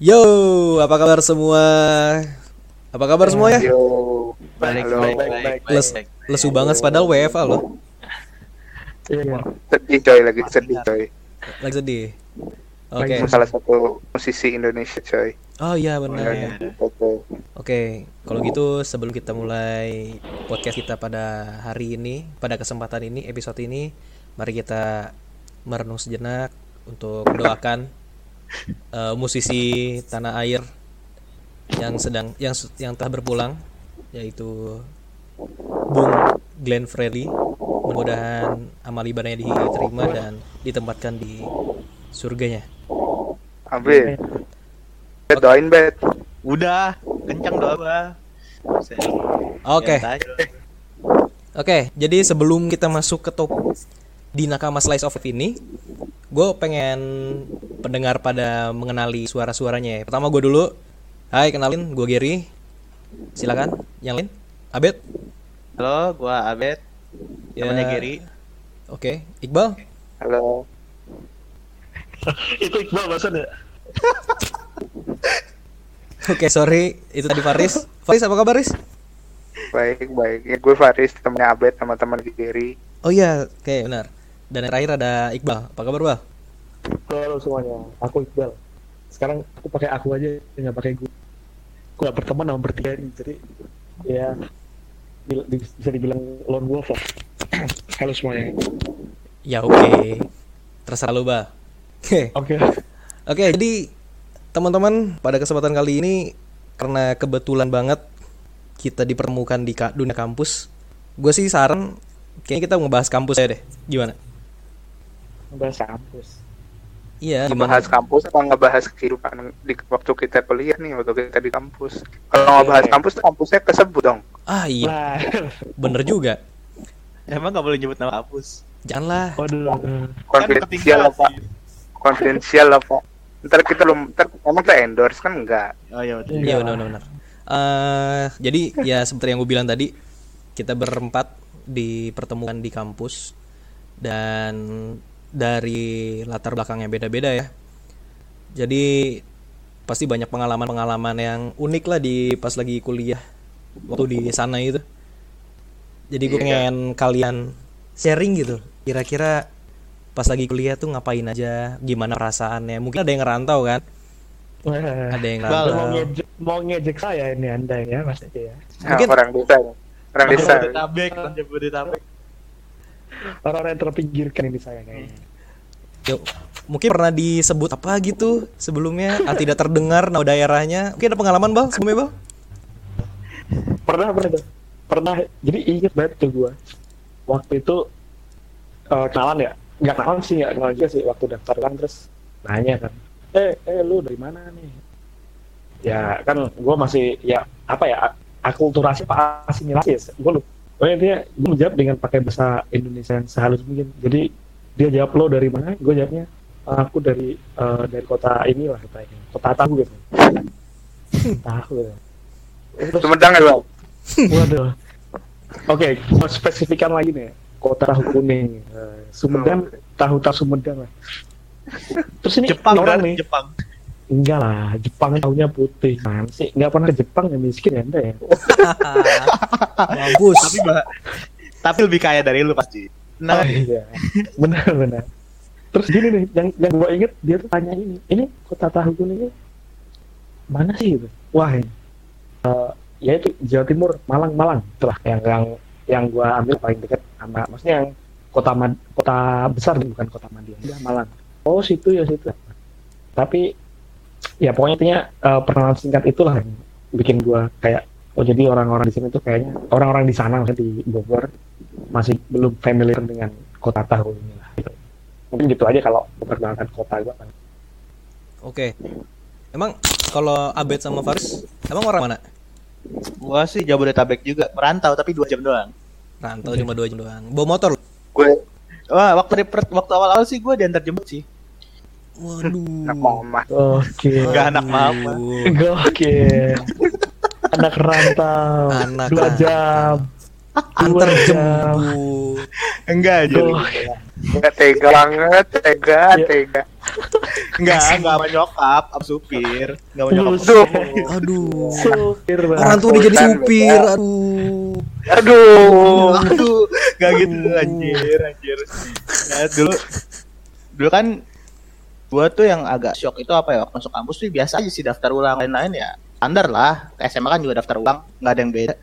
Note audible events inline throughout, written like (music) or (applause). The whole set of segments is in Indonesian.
Yo, apa kabar semua? Apa kabar semua ya? Yo, Baik, halo. baik, baik, baik, Les, lesu banget padahal WFA loh. Iya, Sedih coy lagi sedih coy. Lagi sedih. Oke. Salah satu musisi Indonesia coy. Oh iya benar. Oke. Oke, kalau gitu sebelum kita mulai podcast kita pada hari ini, pada kesempatan ini, episode ini, mari kita merenung sejenak untuk mendoakan eh, musisi tanah air yang sedang yang yang telah berpulang yaitu Bung Glenn Fredly. Mudah-mudahan amal ibadahnya diterima dan ditempatkan di surganya. Amin. Bet doain bet. Udah, kencang doa gua. Oke. Biasa aja. Oke, jadi sebelum kita masuk ke top di Nakama Slice of Life ini, gue pengen pendengar pada mengenali suara-suaranya ya. Pertama gue dulu. Hai, kenalin, gue Gary. Silakan, yang lain. Abed. Halo, gua Abed. Ya. Namanya Gary. Oke, Iqbal. Halo. (laughs) itu Iqbal bahasan ya? (laughs) Oke, sorry, itu tadi Faris. (laughs) Faris apa kabar, Faris? Baik baik. Ya, gue Faris temennya Abed sama teman Giri. Oh iya, oke benar. Dan yang terakhir ada Iqbal. Apa kabar, Bal? Halo semuanya, aku Iqbal. Sekarang aku pakai aku aja, nggak pakai gue. Gue gak berteman sama bertiga ini, jadi ya bisa dibilang lone wolf lah. (clears throat) Halo semuanya. Ya oke. Terserah lu, Bal. Oke. (laughs) Oke. Oke, jadi teman-teman pada kesempatan kali ini karena kebetulan banget kita dipertemukan di dunia kampus, gue sih saran kayaknya kita ngebahas kampus ya deh. Gimana? Bahas kampus. Iya, Ngebahas gimana? kampus apa ngebahas kehidupan di waktu kita kuliah nih waktu kita di kampus. Kalau ngebahas kampus kampusnya kesebut dong. Ah iya, Lah, bener juga. Emang gak boleh nyebut nama hapus. Janganlah. waduh. Konfidensial apa? Konfidensial apa? Ntar kita belum ntar emang kita endorse kan enggak. Oh iya betul. Iya benar benar. Eh, jadi ya seperti yang gue bilang tadi, kita berempat dipertemukan di kampus dan dari latar belakang yang beda-beda ya. Jadi pasti banyak pengalaman-pengalaman yang unik lah di pas lagi kuliah waktu di sana itu. Jadi gue Iya. pengen kalian sharing gitu. Kira-kira pas lagi kuliah tuh ngapain aja, gimana perasaannya. Mungkin ada yang ngerantau kan? Wah, Ada yang Bal, mau ngerantau. ngejek, mau ngejek saya ini anda ya, aja ya. Nah, Mungkin- orang desa. Orang desa. Jabodetabek, orang Jabodetabek. Orang-orang yang terpinggirkan ini saya kayaknya. Yuk, mungkin pernah disebut apa gitu sebelumnya? Ah, tidak terdengar nama daerahnya. Mungkin ada pengalaman bal sebelumnya bal? Pernah pernah pernah. Jadi inget banget tuh gua. Waktu itu eh, kenalan ya? Nggak kenalan sih nggak kenalan juga sih waktu daftar kan terus nanya kan eh eh lu dari mana nih? Ya kan gua masih ya apa ya akulturasi apa asimilasi ya gua lupa Pokoknya dia gue menjawab dengan pakai bahasa Indonesia yang sehalus mungkin jadi dia jawab lo dari mana gue jawabnya aku dari eh, dari kota inilah katanya kota tahu gitu (laughs) tahu gitu terus Sumedang ya, Bang? Waduh. Oke, mau spesifikan lagi nih. Kota tahu kuning, Eh, Sumedang, tahu tahu Sumedang lah. Terus ini Jepang orang kan? nih, Jepang. Enggak lah, Jepang tahunya putih kan sih, enggak pernah ke Jepang ya miskin ya anda (laughs) ya. bagus Tapi bah tapi lebih kaya dari lu pasti. Oh, Nah, iya, benar benar. Terus gini nih, yang yang gue inget dia tuh tanya ini, ini kota tahu ini mana sih gitu? Wah, ini. Eh, ya itu Jawa Timur, Malang, Malang. Itulah yang yang yang gue ambil paling dekat sama, maksudnya yang kota Mad, kota besar bukan kota Madiun, ya Malang. Oh situ ya situ. Tapi ya pokoknya intinya eh, perkenalan singkat itulah yang bikin gue kayak oh jadi orang-orang di sini tuh kayaknya orang-orang di sana maksudnya di Bogor masih belum familiar dengan kota tahu ini lah gitu. mungkin gitu aja kalau memperkenalkan kota gua kan oke emang kalau Abed sama Faris emang orang mana gua sih Jabodetabek juga, merantau tapi dua jam doang. rantau cuma dua jam doang bawa motor? Gue Wah, waktu di per- waktu awal-awal sih gua diantar jemput sih. Waduh anak mama. oke Enggak anak mama. Oke anak rantau Anak dua rantau. jam antar jemput Enggak aja. Enggak tega banget, tega, Iya. tega. Enggak, enggak sama nyokap, sama supir. Enggak sama nyokap. Duh. Aduh. Supir banget. Orang tua udah jadi supir. Aduh. Aduh. Aduh, enggak gitu anjir, anjir. Nah, dulu dulu kan gua tuh yang agak shock itu apa ya waktu masuk kampus tuh biasa aja sih daftar ulang lain-lain ya standar lah. SMA kan juga daftar ulang nggak ada yang beda.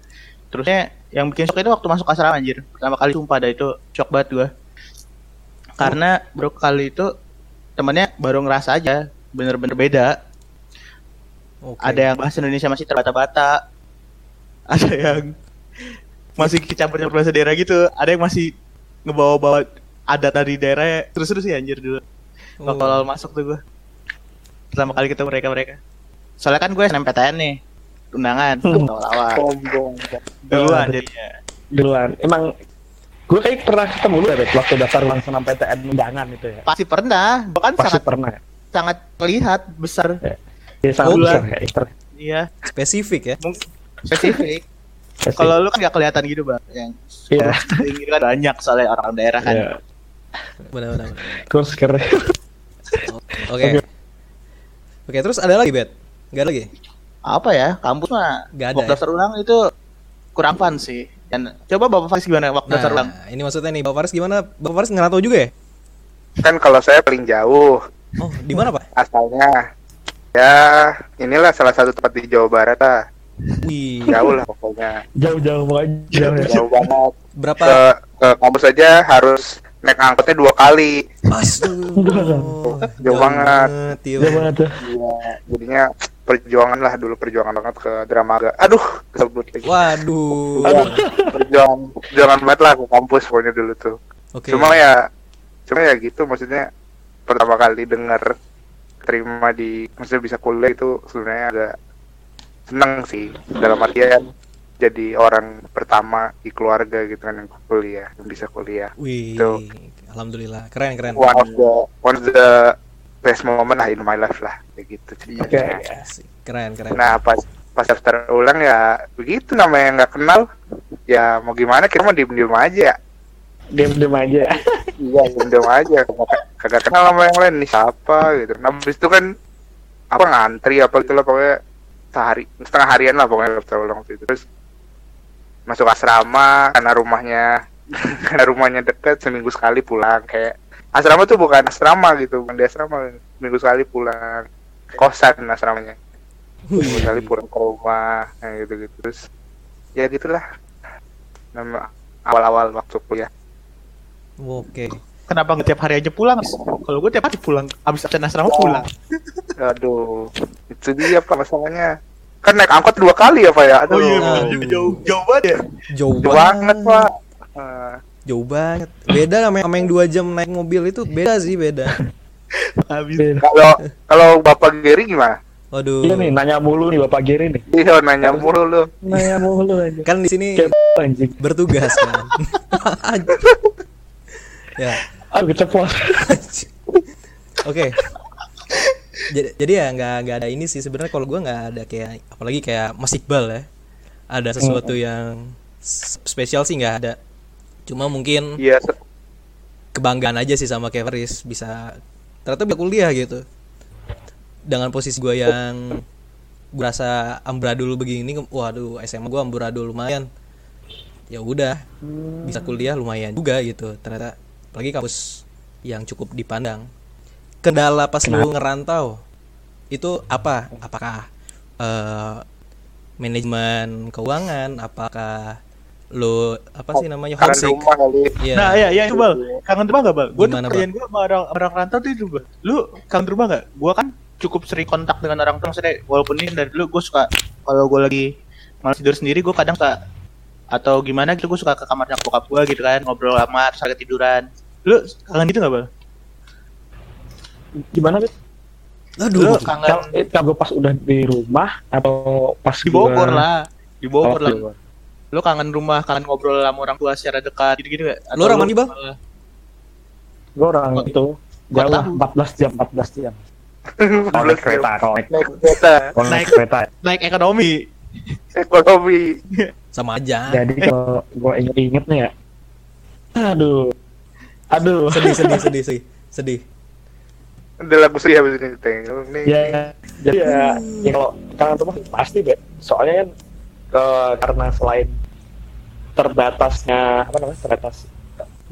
Terusnya yang bikin shock itu waktu masuk asrama anjir. Pertama kali sumpah dah itu shock banget gua. Karena baru kali itu temennya baru ngerasa aja bener-bener beda. Oke. ada yang bahasa Indonesia masih terbata-bata. Ada yang masih kecampur-campur bahasa daerah gitu. Ada yang masih ngebawa-bawa adat dari daerahnya terus-terus sih anjir dulu Oh. waktu awal masuk tuh gue pertama kali ketemu mereka mereka soalnya kan gue SNMPTN nih undangan Hmm. awal-awal Sombong. duluan jadinya Duluan. Emang gue kayak pernah ketemu lu ya, Bet, waktu daftar ulang senam PTN undangan itu ya. pasti pernah bahkan Pasti sangat pernah. sangat terlihat besar Ya, sangat Oh, besar ya. Iya Spesifik ya. spesifik kalau lu kan gak kelihatan gitu bang yang Iya. (laughs) ini kan banyak soalnya orang daerah kan Iya. Benar benar. benar. Oke. Oke, terus ada lagi, Bet? Gak ada lagi? apa ya kampus mah Nggak ada ya? daftar ulang itu kurang fun sih dan coba bapak Faris gimana waktu daftar ulang Nah, ini maksudnya nih, Bapak Faris gimana? Bapak Faris ngerantau juga ya? Kan kalau saya paling jauh Oh, di mana, Pak? asalnya. Ya, inilah salah satu tempat di Jawa Barat lah. Wih, Jauh lah pokoknya. Jauh-jauh pokoknya. Jauh, ya. Jauh banget. berapa? Ke, ke kampus aja harus naik angkotnya dua kali. Aduh. Jauh banget. Jauh banget tuh. Iya, jadinya perjuangan lah dulu perjuangan banget ke Dramaga. Aduh, kesebut lagi. Waduh. Perjuangan, perjuangan banget lah ke kampus pokoknya dulu tuh. Oke. Cuma ya, cuma ya gitu maksudnya pertama kali dengar terima di maksudnya bisa kuliah itu sebenarnya agak seneng sih dalam artian jadi orang pertama di keluarga gitu kan yang kuliah yang bisa kuliah Wih, Tuh. alhamdulillah, keren keren. one of the one of the best moment lah in my life lah kayak gitu Oke. ceritanya. Asik. Keren keren. Nah pas pas daftar ulang ya begitu namanya nggak kenal ya mau gimana kita mau diem diem aja Diam-diam aja. (laughs) iya diem diem aja kagak, kenal sama yang lain nih siapa gitu nah habis itu kan apa ngantri apa gitu lah pokoknya sehari setengah harian lah pokoknya daftar ulang waktu itu terus masuk asrama karena rumahnya (laughs) karena rumahnya deket seminggu sekali pulang kayak asrama tuh bukan asrama gitu bukan di asrama seminggu sekali pulang kosan asramanya. Seminggu sekali pulang ke rumah kayak gitu gitu terus ya gitulah nama awal-awal waktu kuliah. Oke. kenapa nggak tiap hari aja pulang? Kalau gue tiap hari pulang abis absen asrama pulang. Aduh itu dia pak masalahnya kan naik angkot dua kali ya pak ya aduh oh iya Aduh. jauh jauh banget ya Jauh jauh banget pak Eh, Jauh banget. Beda sama sama yang dua jam naik mobil itu beda sih beda. (laughs) habis kalau kalau bapak Geri gimana Waduh. Iya nih, nanya mulu nih Bapak Giri nih. iya nanya mulu lu Nanya mulu aja. Kan di sini (laughs) anjing. bertugas kan. (laughs) ya. Aduh, keceplos. Oke. Jadi, jadi ya nggak nggak ada ini sih sebenarnya kalau gua nggak ada kayak apalagi kayak Mas Iqbal ya. Ada sesuatu yang s- spesial sih nggak ada. Cuma mungkin iya se- kebanggaan aja sih sama Keveris bisa ternyata bisa kuliah gitu. Dengan posisi gua yang gua rasa amburadul begini, waduh SMA gua amburadul lumayan. Ya udah, bisa kuliah lumayan juga gitu. Ternyata apalagi kampus yang cukup dipandang. Kendala pas lu ngerantau itu apa? Apakah eh, manajemen keuangan? Apakah lu apa sih namanya homesick? rumah kali. Iya. nah ya ya itu bang kangen rumah gak bang gue tuh kerjaan gue sama orang orang rantau tuh itu bang lu kangen rumah gak gue kan cukup sering kontak dengan orang tua maksudnya walaupun ini dari dulu gue suka kalau gue lagi malas tidur sendiri gue kadang suka atau gimana gitu gue suka ke kamarnya bokap gue gitu kan ngobrol lama agak tiduran. Lu kangen gitu gak bang Gimana, Bet? Aduh. lu kangen eh, kalau pas udah di rumah atau pas di Bogor lah. Di Oh, Bogor lah. Di Bogor. lu kangen rumah kangen ngobrol sama orang tua secara dekat gitu gitu gak Lu orang mana, Bang? Gue orang Oh, itu. Jauh lah, tahu. 14 jam, 14 jam. (laughs) Kalau naik kereta, naik, kereta. naik kereta. naik ekonomi. Ekonomi. (laughs) Sama aja. Jadi kalau gue inget-inget nih ya, aduh, aduh, sedih sedih sedih sedih. Sedih Ada lagu sedih habis ini tengok nih. ya jadi ya, ya kalau kangen rumah pasti be. Soalnya kan ke, karena selain terbatasnya apa namanya terbatas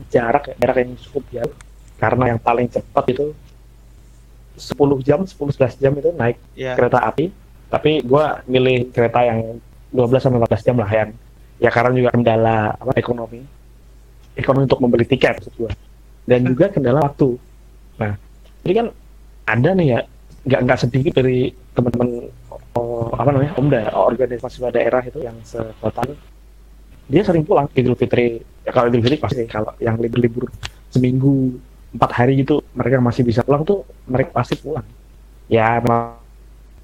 jarak ya, jarak yang cukup jauh karena yang paling cepat itu 10 jam 10-11 jam itu naik ya kereta api. Tapi gua milih kereta yang 12 sampai 14 jam lah yang ya karena juga kendala apa ekonomi. Ekonomi untuk membeli tiket maksud gua. Dan juga kendala waktu. Nah jadi kan ada nih ya nggak nggak sedikit dari teman-teman oh, apa namanya Omda organisasi daerah itu yang sekota dia sering pulang Idul Fitri. Ya kalau Idul Fitri pasti kalau yang libur-libur seminggu empat hari gitu mereka masih bisa pulang tuh mereka pasti pulang. Ya memang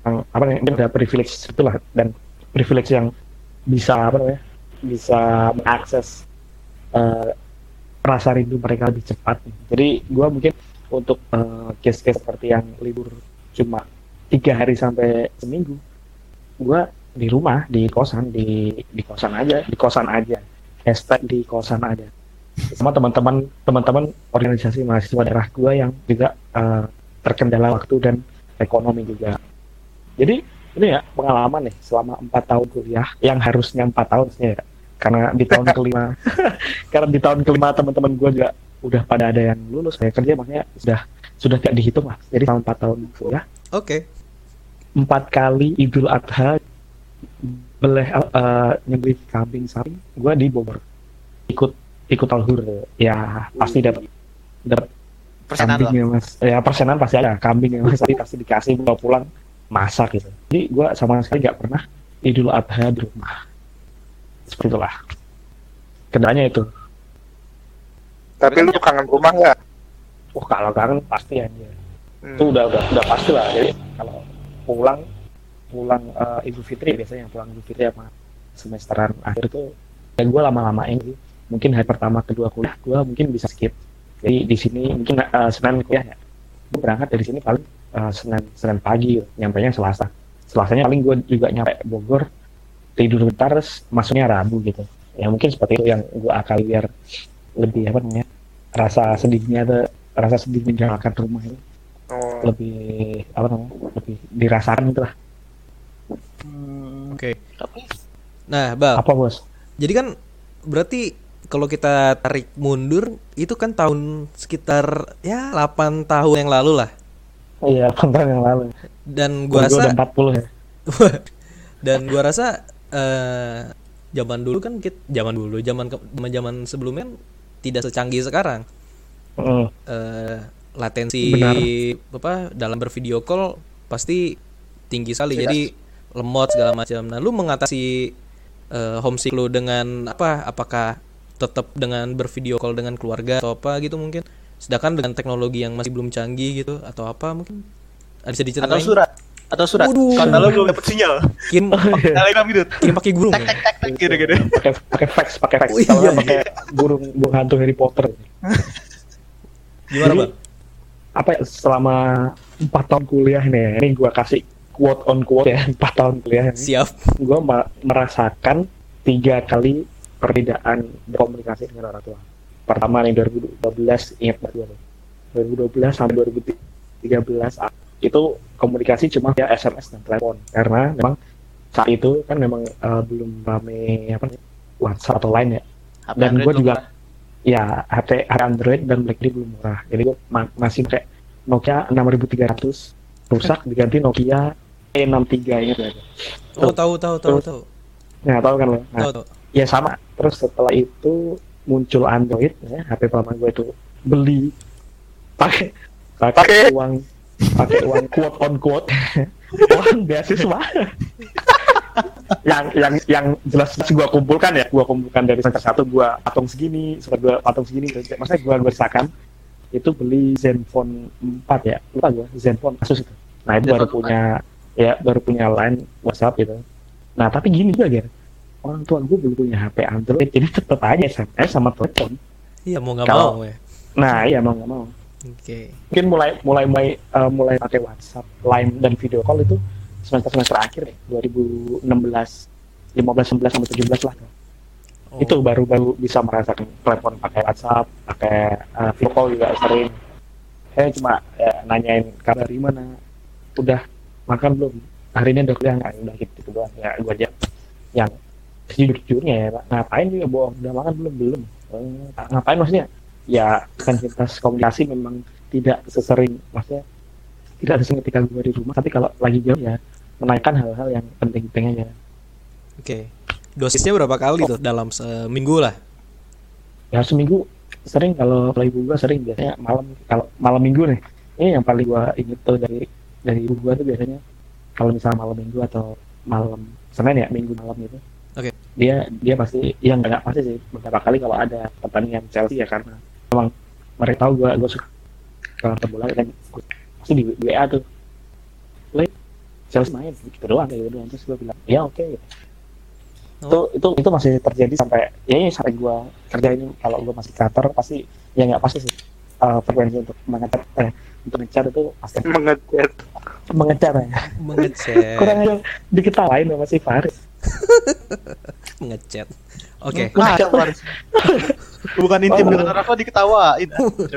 apa namanya udah privilege itulah dan privilege yang bisa apa namanya bisa mengakses eh, rasa rindu mereka lebih cepat. Jadi gua mungkin untuk eh, case-case seperti yang libur cuma tiga hari sampai seminggu gua di rumah di kosan di di kosan aja di kosan aja. Hashtag di kosan aja. Sama teman-teman teman-teman organisasi mahasiswa daerah gua yang juga eh, terkendala waktu dan ekonomi juga. Jadi ini ya pengalaman nih selama empat tahun kuliah yang harusnya empat tahun ya. karena di tahun (laughs) kelima karena di tahun kelima teman-teman gua juga udah pada ada yang lulus kayak kerja makanya sudah sudah tidak dihitung lah. Jadi selama empat tahun kuliah Oke. empat kali Idul Adha beleh uh, nyembelih kambing sapi gua di Bogor. Ikut ikut talhur ya pasti dapat dapat persenan lah. kambingnya mas. Ya persenan pasti ada kambing ya mas. Tapi pasti dikasih bawa pulang masak gitu. Jadi gua sama sekali nggak pernah Idul Adha di rumah. Seperti itulah. Kendalanya itu Tapi lu kangen rumah nggak? wah kalau kangen pasti aja Hmm. itu udah udah udah pasti lah. Jadi kalau pulang pulang eh, Idul Fitri biasanya pulang Idul Fitri apa semesteran akhir itu ya gue lama-lamain sih. Mungkin hari pertama kedua kuliah gue mungkin bisa skip. Jadi di sini mungkin eh, Senin kuliah ya. Gue berangkat dari sini paling eh, Senin Senin pagi nyampe nya Selasa. Selasanya paling gue juga nyampe Bogor tidur bentar masuknya Rabu gitu. Ya mungkin seperti itu yang gue akali biar lebih apa namanya rasa sedihnya tuh rasa sedih meninggalkan rumah itu Oh. lebih apa namanya lebih dirasakan gitu lah Hmm, Oke. tapi Nah, Bal. apa bos Jadi kan berarti kalau kita tarik mundur itu kan tahun sekitar ya 8 tahun yang lalu lah. iya tahun yang lalu Dan gua Gua rasa udah 40 ya dan gua rasa eh zaman dulu kan kita zaman dulu zaman zaman sebelumnya kan tidak secanggih sekarang. Heeh. eh latensi Benar. apa dalam bervideo call pasti tinggi sekali jadi lemot segala macam. Nah, lu mengatasi eh, homesick lu dengan apa? Apakah tetap dengan bervideo call dengan keluarga atau apa gitu mungkin? Sedangkan dengan teknologi yang masih belum canggih gitu atau apa mungkin? Ada bisa atau diceritain? surat atau surat Waduh. karena lo belum dapet sinyal Kirim (laughs) telegram gitu kirim pakai burung tek ya? tek tek tek gitu gitu pakai pakai fax pakai fax Oh, iya, iya. pakai burung burung hantu Harry Potter Gimana, Jadi, Bang? apa ya, selama empat tahun kuliah nih ini gua kasih quote on quote ya (laughs) empat tahun kuliah ini Siap. gue merasakan tiga kali perbedaan berkomunikasi dengan orang tua. Pertama nih 2012 ingat banget gue tuh. 2012 sampai 2013 ah, itu komunikasi cuma via SMS dan telepon karena memang saat itu kan memang eh, belum rame apa WhatsApp atau lain ya. HP Dan belum juga- pernah. Ya HP Android dan BlackBerry belum murah. Jadi gue masih pakai Nokia 6300 rusak diganti Nokia E63 ingat ya. Oh, tahu tahu tahu tahu. Nah, tahu kan lo. Nah, Tahu tahu. ya sama terus setelah itu muncul Android ya HP pertama gue itu beli pakai Pakai. uang pakai uang quote on quote. (laughs) Uang beasiswa. (laughs) Yang yang yang jelas gue kumpulkan ya. Gue kumpulkan dari semester satu gue patung segini semester dua patung segini. Maksudnya gue gue rasakan itu beli Zenfone 4 ya. Lupa gue Zenfone Asus itu. Nah itu baru punya ya baru punya line WhatsApp gitu. Nah tapi gini juga Ger. Orang tua gue belum punya HP Android jadi tetap aja SMS sama telepon. Iya, mau nggak mau ya. nah iya mau nggak mau Oke. mungkin mulai mulai mulai eh, mulai pakai WhatsApp, Line dan video call itu semester semester akhir deh 2016, 15, 16 sampai 17 lah. Oh. Itu baru baru bisa merasakan telepon pakai WhatsApp, pakai eh, video call juga sering. saya cuma ya, nanyain kabar dari mana udah makan belum? Hari ini udah kuliah nggak? Udah gitu, gitu doang ya gue aja yang sejujur jujurnya ya ngapain juga bohong? Udah makan belum? Belum. Eh, ngapain maksudnya ya intensitas komunikasi memang tidak sesering maksudnya tidak sesering ketika gue di rumah tapi kalau lagi jauh ya menanyakan hal-hal yang penting-penting aja Oke. Dosisnya berapa kali tuh dalam seminggu lah? ya seminggu sering kalau kalau ibu gua sering biasanya malam kalau malam minggu nih ini yang paling gua inget tuh dari dari ibu gua tuh biasanya kalau misalnya malam minggu atau malam senin ya minggu malam gitu Oke. dia dia pasti yang nggak pasti sih beberapa kali kalau ada pertandingan Chelsea ya karena emang mereka tahu gua gua suka nonton bola gua- pasti di, di WA tuh. Le, Chelsea main gitu doang kayak gitu doang. Terus gua bilang ya oke. Itu itu itu masih terjadi sampai ya ini sampai gua kerja ini kalau gua masih kantor pasti ya nggak pasti sih uh, frekuensi untuk mengecat eh untuk ngecat itu pasti. Mengecat. mengecat ya. Mengechat. kurang aja diketawain sama si Faris (laughs) Mengechat. Oke. Faris. Bukan intim Oh. dengan apa diketawain.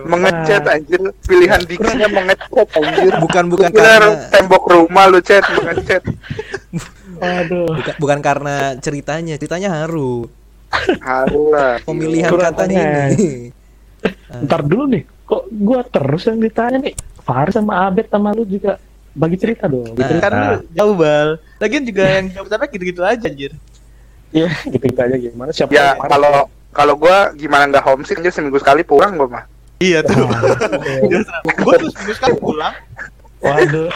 Mengecat anjir. Pilihan diksinya mengecat anjir. Bukan bukan Kira karena tembok rumah lu chat mengecat. aduh bukan, bukan karena ceritanya, ceritanya haru. Harulah. Pemilihan Kurang katanya aneh. ini. (laughs) ntar dulu nih kok gua terus yang ditanya nih Faris sama Abed sama lu juga bagi cerita dong Nah. cerita Kan lu jauh bal. Lagian juga yang jawab tapi gitu-gitu aja anjir. Iya, gitu gitu aja gimana siapa Ya kalau kalau gua gimana nggak homesick anjir seminggu sekali pulang gua mah. Iya tuh. (laughs) Wah, Gue tuh seminggu sekali pulang. waduh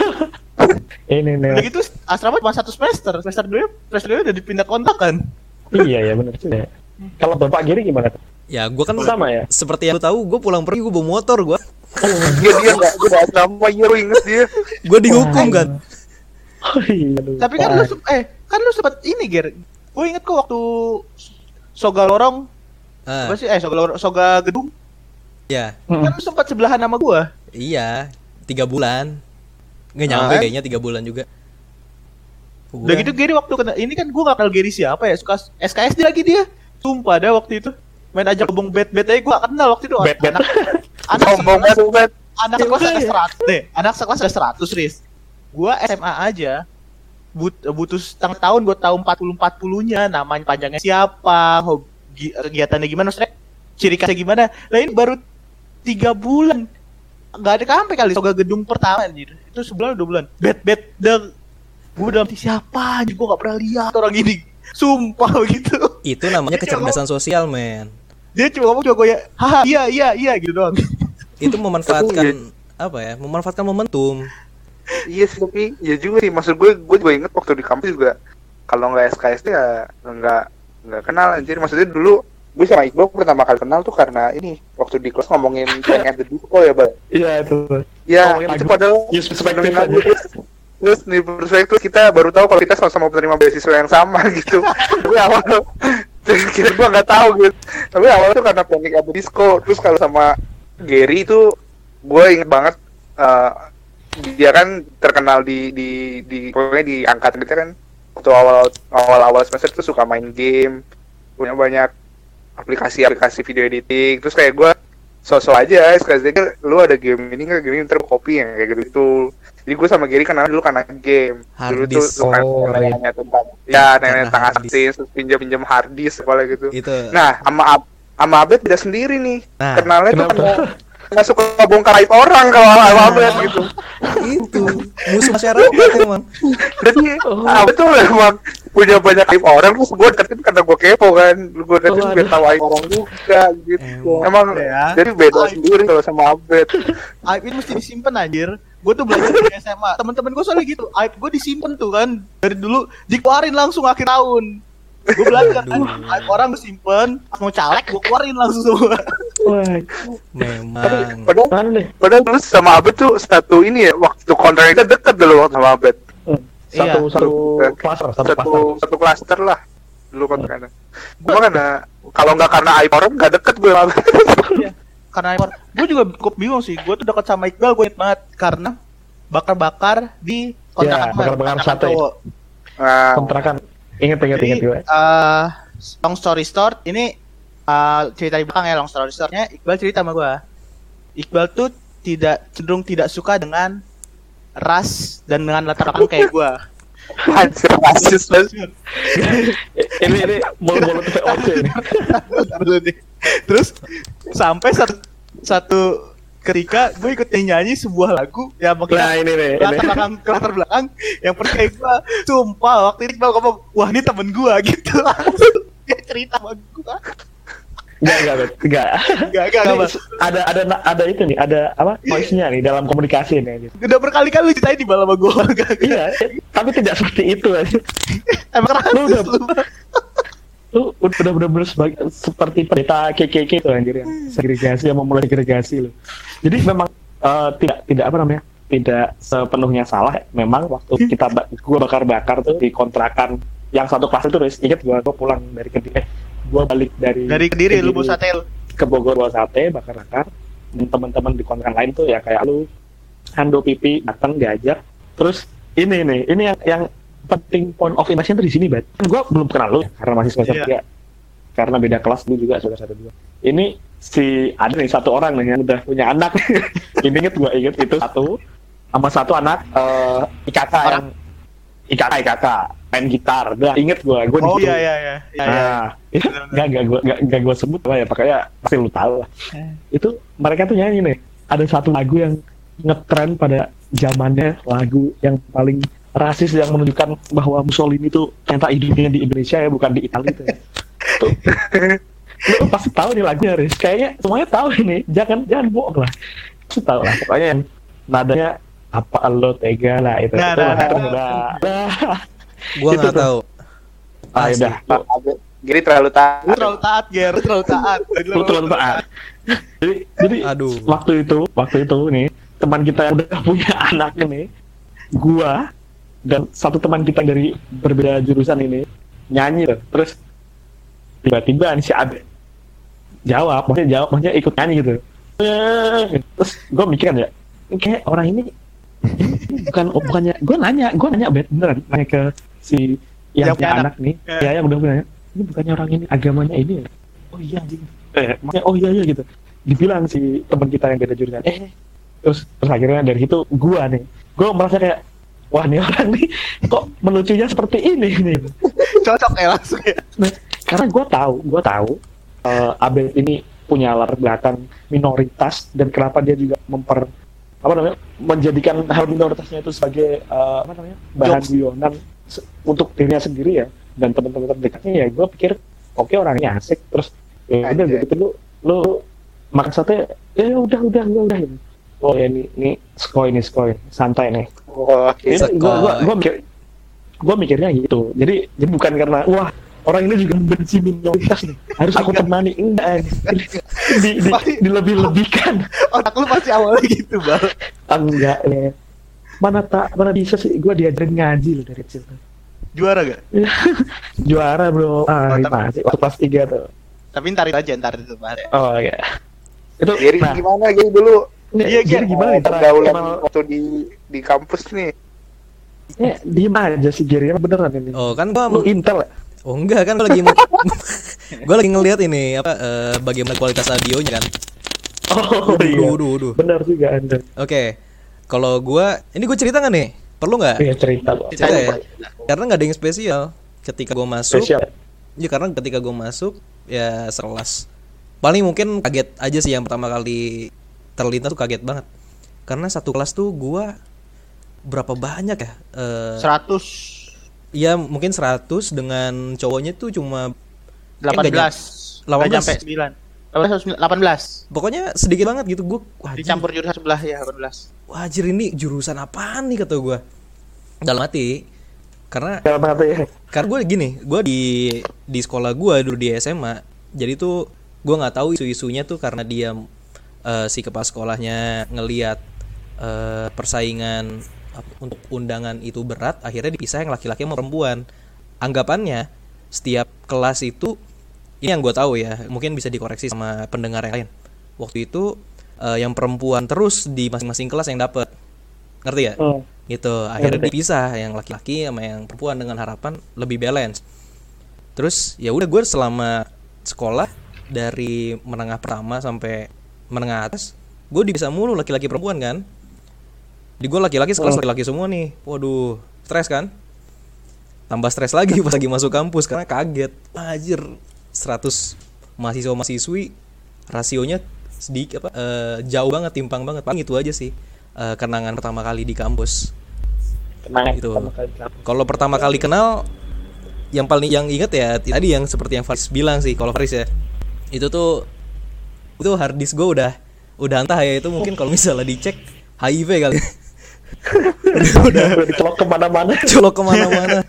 (laughs) ini Udah nih gitu asrama cuma satu semester. Semester dua, semester dua udah dipindah kontak kan. iya ya benar juga kalau bapak Giri gimana tuh? Ya, gua kan sama ya seperti yang lu tahu, gue pulang pergi gue bawa motor gua. Dia dia nggak gua nggak sama iya lu inget dia. Gue dihukum kan. Oh, iya. Tapi kan lu eh kan lu sempat ini ger. Gue inget kok waktu Soga Lorong Ah, apa sih eh Soga Lorong Soga Gedung ya, Hmm. kan sempat sebelahan sama gua. iya. Tiga bulan. Nggak nyampe Ah. kayaknya tiga bulan juga. Udah gitu Gary waktu kena ini kan gua gak kenal Gary siapa ya suka SKSD lagi dia. Sumpah dah waktu itu main aja kebong bet bet aja gua gak kenal waktu itu. Bet-bet. Anak (laughs) anak sekelas, banget. anak sekelas ada 100 deh. Anak sekelas ada 100 Riz. Gua SMA aja but, butuh setengah tahun buat tahu 40 40-nya namanya panjangnya siapa, hobi kegiatannya gimana, maksudnya ciri khasnya gimana. Lah ini baru tiga bulan. Nggak ada sampai kali soga gedung pertama anjir. Itu sebulan dua bulan? Bet bet dan gue dalam siapa anjir. Gue gak pernah lihat orang ini. Sumpah gitu Itu namanya kecerdasan sosial, men. dia cuma ngomong cuma gue ya haha iya iya iya gitu doang. Itu memanfaatkan apa ya? Memanfaatkan momentum. Iya sih tapi ya juga sih. Maksud gue gue juga inget waktu di kampus juga kalau nggak SKSD ya nggak nggak kenal anjir. Maksudnya dulu gue sama Iqbal pertama kali kenal tuh karena ini waktu di kelas ngomongin Prank at the Disco ya bang iya itu. Ya Ngomongin itu padahal Use perspective dengerin lagu aja. terus terus di perspektif kita baru tahu kalau kita sama-sama penerima beasiswa yang sama (laughs) gitu. Tapi awal kira gue nggak tahu gitu. Tapi awal tuh karena Panic at the Disco terus kalau sama Gary itu gue inget banget eh, dia kan terkenal di di di pokoknya di angkatan kita kan waktu awal awal awal semester tuh suka main game punya banyak aplikasi-aplikasi video editing. Terus kayak gue sosok aja sekali aja lu ada game ini nggak? Game ini ntar copy yang kayak gitu gitu jadi gue sama Gary kenal dulu karena game. Hard dulu tuh suka Oh, nanya tentang ya nanya tentang terus pinjam pinjam hard disk apa gitu. Itu. nah sama sama Abed beda sendiri nih. Nah, kenalnya tuh karena nggak suka bongkar aib orang kalau (laughs) sama Abed gitu itu musuh masyarakat emang. jadi Oh. Abed tuh memang punya banyak aib orang terus gue deketin karena gue kepo kan gue deketin Oh, biar tahu aib orang juga gitu Emang. emang Ya. jadi beda Aib. sendiri kalau sama Abed aib ini mesti disimpan anjir gue tuh belajar di SMA teman-teman gue soalnya gitu aib gue disimpan tuh kan dari dulu dikeluarin langsung akhir tahun gue belajar kan orang gue simpen mau caleg gue keluarin langsung semua. Wah Memang. padahal padahal terus sama Abed tuh satu ini ya waktu kontrak kita deket dulu waktu sama Abed. Hmm. Iya. satu satu Iya. klaster satu satu klaster satu klaster lah dulu kontraknya gue karena kalau nggak karena aib orang nggak deket gue sama Abed karena aib orang gue juga cukup bingung sih gue tuh dekat sama Iqbal gue banget karena bakar-bakar di kontrakan Iya, bakar-bakar nah, kontrakan inget Jadi, inget gue eh, long story short, ini eh, cerita di belakang ya long story shortnya Iqbal cerita sama gua. Iqbal tuh tidak cenderung tidak suka dengan ras dan dengan latar belakang kayak. (laughs) Anjir, rasis banget. (laughs) ini ini mulu-mulu tuh VOC ini. Terus sampai satu, satu ketika gue ikut nyanyi sebuah lagu yang Nah maksudnya ini nih, latar belakang latar belakang yang percaya gue sumpah waktu itu Iqbal ngomong wah ini temen gue gitu langsung dia cerita sama gue Enggak, enggak, enggak. enggak enggak enggak ada ada ada itu nih, ada apa? Voice-nya nih dalam komunikasi nih. Gitu. udah berkali-kali lu ceritain di malam sama gue Iya, tapi tidak seperti itu aja. emang rasis Lu udah- lu Lu udah bener-bener sebagai seperti pendeta KKK itu anjir yang segregasi yang memulai segregasi lu. Jadi memang eh, tidak tidak apa namanya? Tidak sepenuhnya salah. Memang waktu kita ba- gua bakar-bakar tuh di kontrakan yang satu kelas itu Riz, inget gua gua pulang dari Kediri eh gua balik dari dari kediri lu bawa sate lu ke Bogor bawa sate bakar-bakar dan teman-teman di kontrakan lain tuh ya kayak lu Hando Pipi datang diajak terus ini nih ini yang yang penting point of impression tuh di sini bat kan gue belum kenal lu ya, karena masih semester Iya. tiga. Karena beda kelas lu juga saudara satu dua ini si ada nih satu orang nih yang udah punya anak. (laughs) Ini inget gue inget itu. Satu sama satu anak eh IKK yang IKK IKK main gitar. Udah inget gue gue oh iya iya iya. Iya iya. Nah, itu nggak nggak gue nggak nggak gue sebut apa ya, pokoknya pasti lu tahu lah. Itu mereka tuh nyanyi nih. Ada satu lagu yang ngetren pada zamannya lagu yang paling rasis yang menunjukkan bahwa Mussolini itu ternyata hidupnya di Indonesia ya bukan di Italia tuh. Tuh. lu pasti tahu nih lagunya Riz. Kayaknya semuanya tahu ini. Jangan jangan bohong lah. Pasti tahu lah. Pokoknya yang nadanya apa lo tega lah itu. Nah, itu nah, nah, Nah, nah. Gua Itu nggak tahu. Ah, udah. Giri terlalu taat. lu terlalu taat Ger lu terlalu taat lu terlalu taat. Jadi, jadi Aduh. waktu itu, waktu itu nih teman kita yang udah punya (laughs) anak ini, gua dan satu teman kita dari berbeda jurusan ini nyanyi tuh. Terus tiba-tiba nih si Abe jawab, maksudnya jawab, maksudnya ikut nyanyi gitu. Terus gue mikir kan ya, kayak orang ini bukan oh, bukannya gue nanya gue nanya beneran nanya ke si yang punya punya anak, nih Eh. ya yang udah punya anak, ini bukannya orang ini agamanya ini ya oh iya anjing eh maksudnya oh iya iya gitu dibilang si teman kita yang beda jurusan eh terus terus akhirnya dari situ gua nih gua merasa kayak wah nih orang nih kok melucunya seperti ini nih? Cocok ya langsung ya. Nah, karena gue tahu, gue tahu eh, Abel ini punya latar belakang minoritas dan kenapa dia juga memper apa namanya menjadikan hal minoritasnya itu sebagai eh, apa namanya bahan guyonan se- untuk dirinya sendiri ya. Dan teman-teman terdekatnya ya gue pikir oke orangnya asik terus ya udah Anjay. gitu lu lu sate ya udah udah udah udah. Oh ya ini ini skoy ini skoy santai nih Oh, gua mikir gua mikirnya gitu. Jadi jadi bukan karena wah orang ini juga membenci minoritas nih. Harus aku temani. Enggak di, di, dilebih-lebihkan. Otak lu masih awalnya gitu bang. Enggak ya. Mana tak mana bisa sih gua diajarin ngaji loh dari kecil juara gak? (laughs) Juara bro. Ah Oh, masih waktu kelas tiga tuh. Tapi ntar itu aja ntar itu Bang. oh iya. Itu Giri nah. gimana Giri dulu? Iya, jadi Gir. gimana nih cara pergaulan waktu di di kampus nih. ya, diem aja sih Emang beneran ini Oh kan gua lu intel ya Oh enggak kan gue lagi (laughs) gue lagi ngelihat ini apa eh, bagaimana kualitas audionya kan. oh iya waduh, waduh. benar juga anda Oke. Kalau gua ini gue cerita nggak nih? Perlu nggak? iya cerita. Cerita ya. Karena nggak ada yang spesial. Ketika gue masuk, spesial ya karena ketika gue masuk ya sekelas. Paling mungkin kaget aja sih yang pertama kali terlintas tuh kaget banget. Karena satu kelas tuh gua berapa banyak ya? Eh, 100 ya mungkin 100 dengan cowoknya tuh cuma 18 18. Nggak sampai 9 18 pokoknya sedikit banget gitu gue dicampur jurusan sebelah ya 18 wah anjir ini jurusan apaan nih kata gue dalam hati karena dalam hati. ya karena gue gini gue di di sekolah gue dulu di SMA jadi tuh gue nggak tahu isu-isunya tuh karena dia eh, si kepala sekolahnya ngeliat eh, persaingan untuk undangan itu berat akhirnya dipisah yang laki-laki sama perempuan. Anggapannya setiap kelas itu ini yang gue tahu ya mungkin bisa dikoreksi sama pendengar yang lain. Waktu itu eh, yang perempuan terus di masing-masing kelas yang dapet. Ngerti ya? Oh. gitu akhirnya ngerti. dipisah yang laki-laki sama yang perempuan dengan harapan lebih balance. Terus ya udah gue selama sekolah dari menengah pertama sampai menengah atas gue bisa mulu laki-laki perempuan kan? Di gue laki-laki sekelas laki-laki semua nih. Waduh stres kan? Tambah stres lagi (laughs) pas lagi masuk kampus karena kaget. Anjir 100 mahasiswa mahasiswi rasionya sedikit apa eh, jauh banget timpang banget. Paling itu aja sih eh, kenangan pertama kali di kampus. Kenangan Itu. kalau pertama kali kenal yang paling yang inget ya tadi yang seperti yang Faris bilang sih kalau Faris ya. Itu tuh itu hard disk gue udah udah entah ya itu mungkin kalau misalnya dicek HIV kali. (laughs) Udah dicelok ke mana-mana. colok ke mana-mana.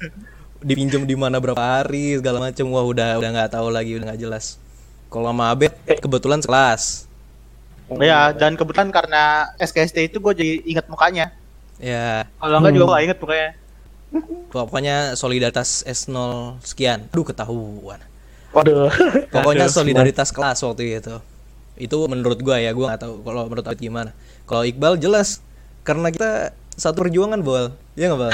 Dipinjam di mana berapa hari segala macem. Wah udah udah nggak tahu lagi udah nggak jelas. Kalau sama Abed kebetulan sekelas. Ya, dan kebetulan karena SKSD itu gue jadi inget mukanya. ya Kalau enggak juga gue inget pokoknya. pokoknya solidaritas S0 sekian. Aduh ketahuan. Waduh. Pokoknya Aduh, solidaritas kelas waktu itu itu menurut gua ya gua nggak tahu kalau menurut Abed gimana. Kalau Iqbal jelas karena kita satu perjuangan bol. Ya nggak bal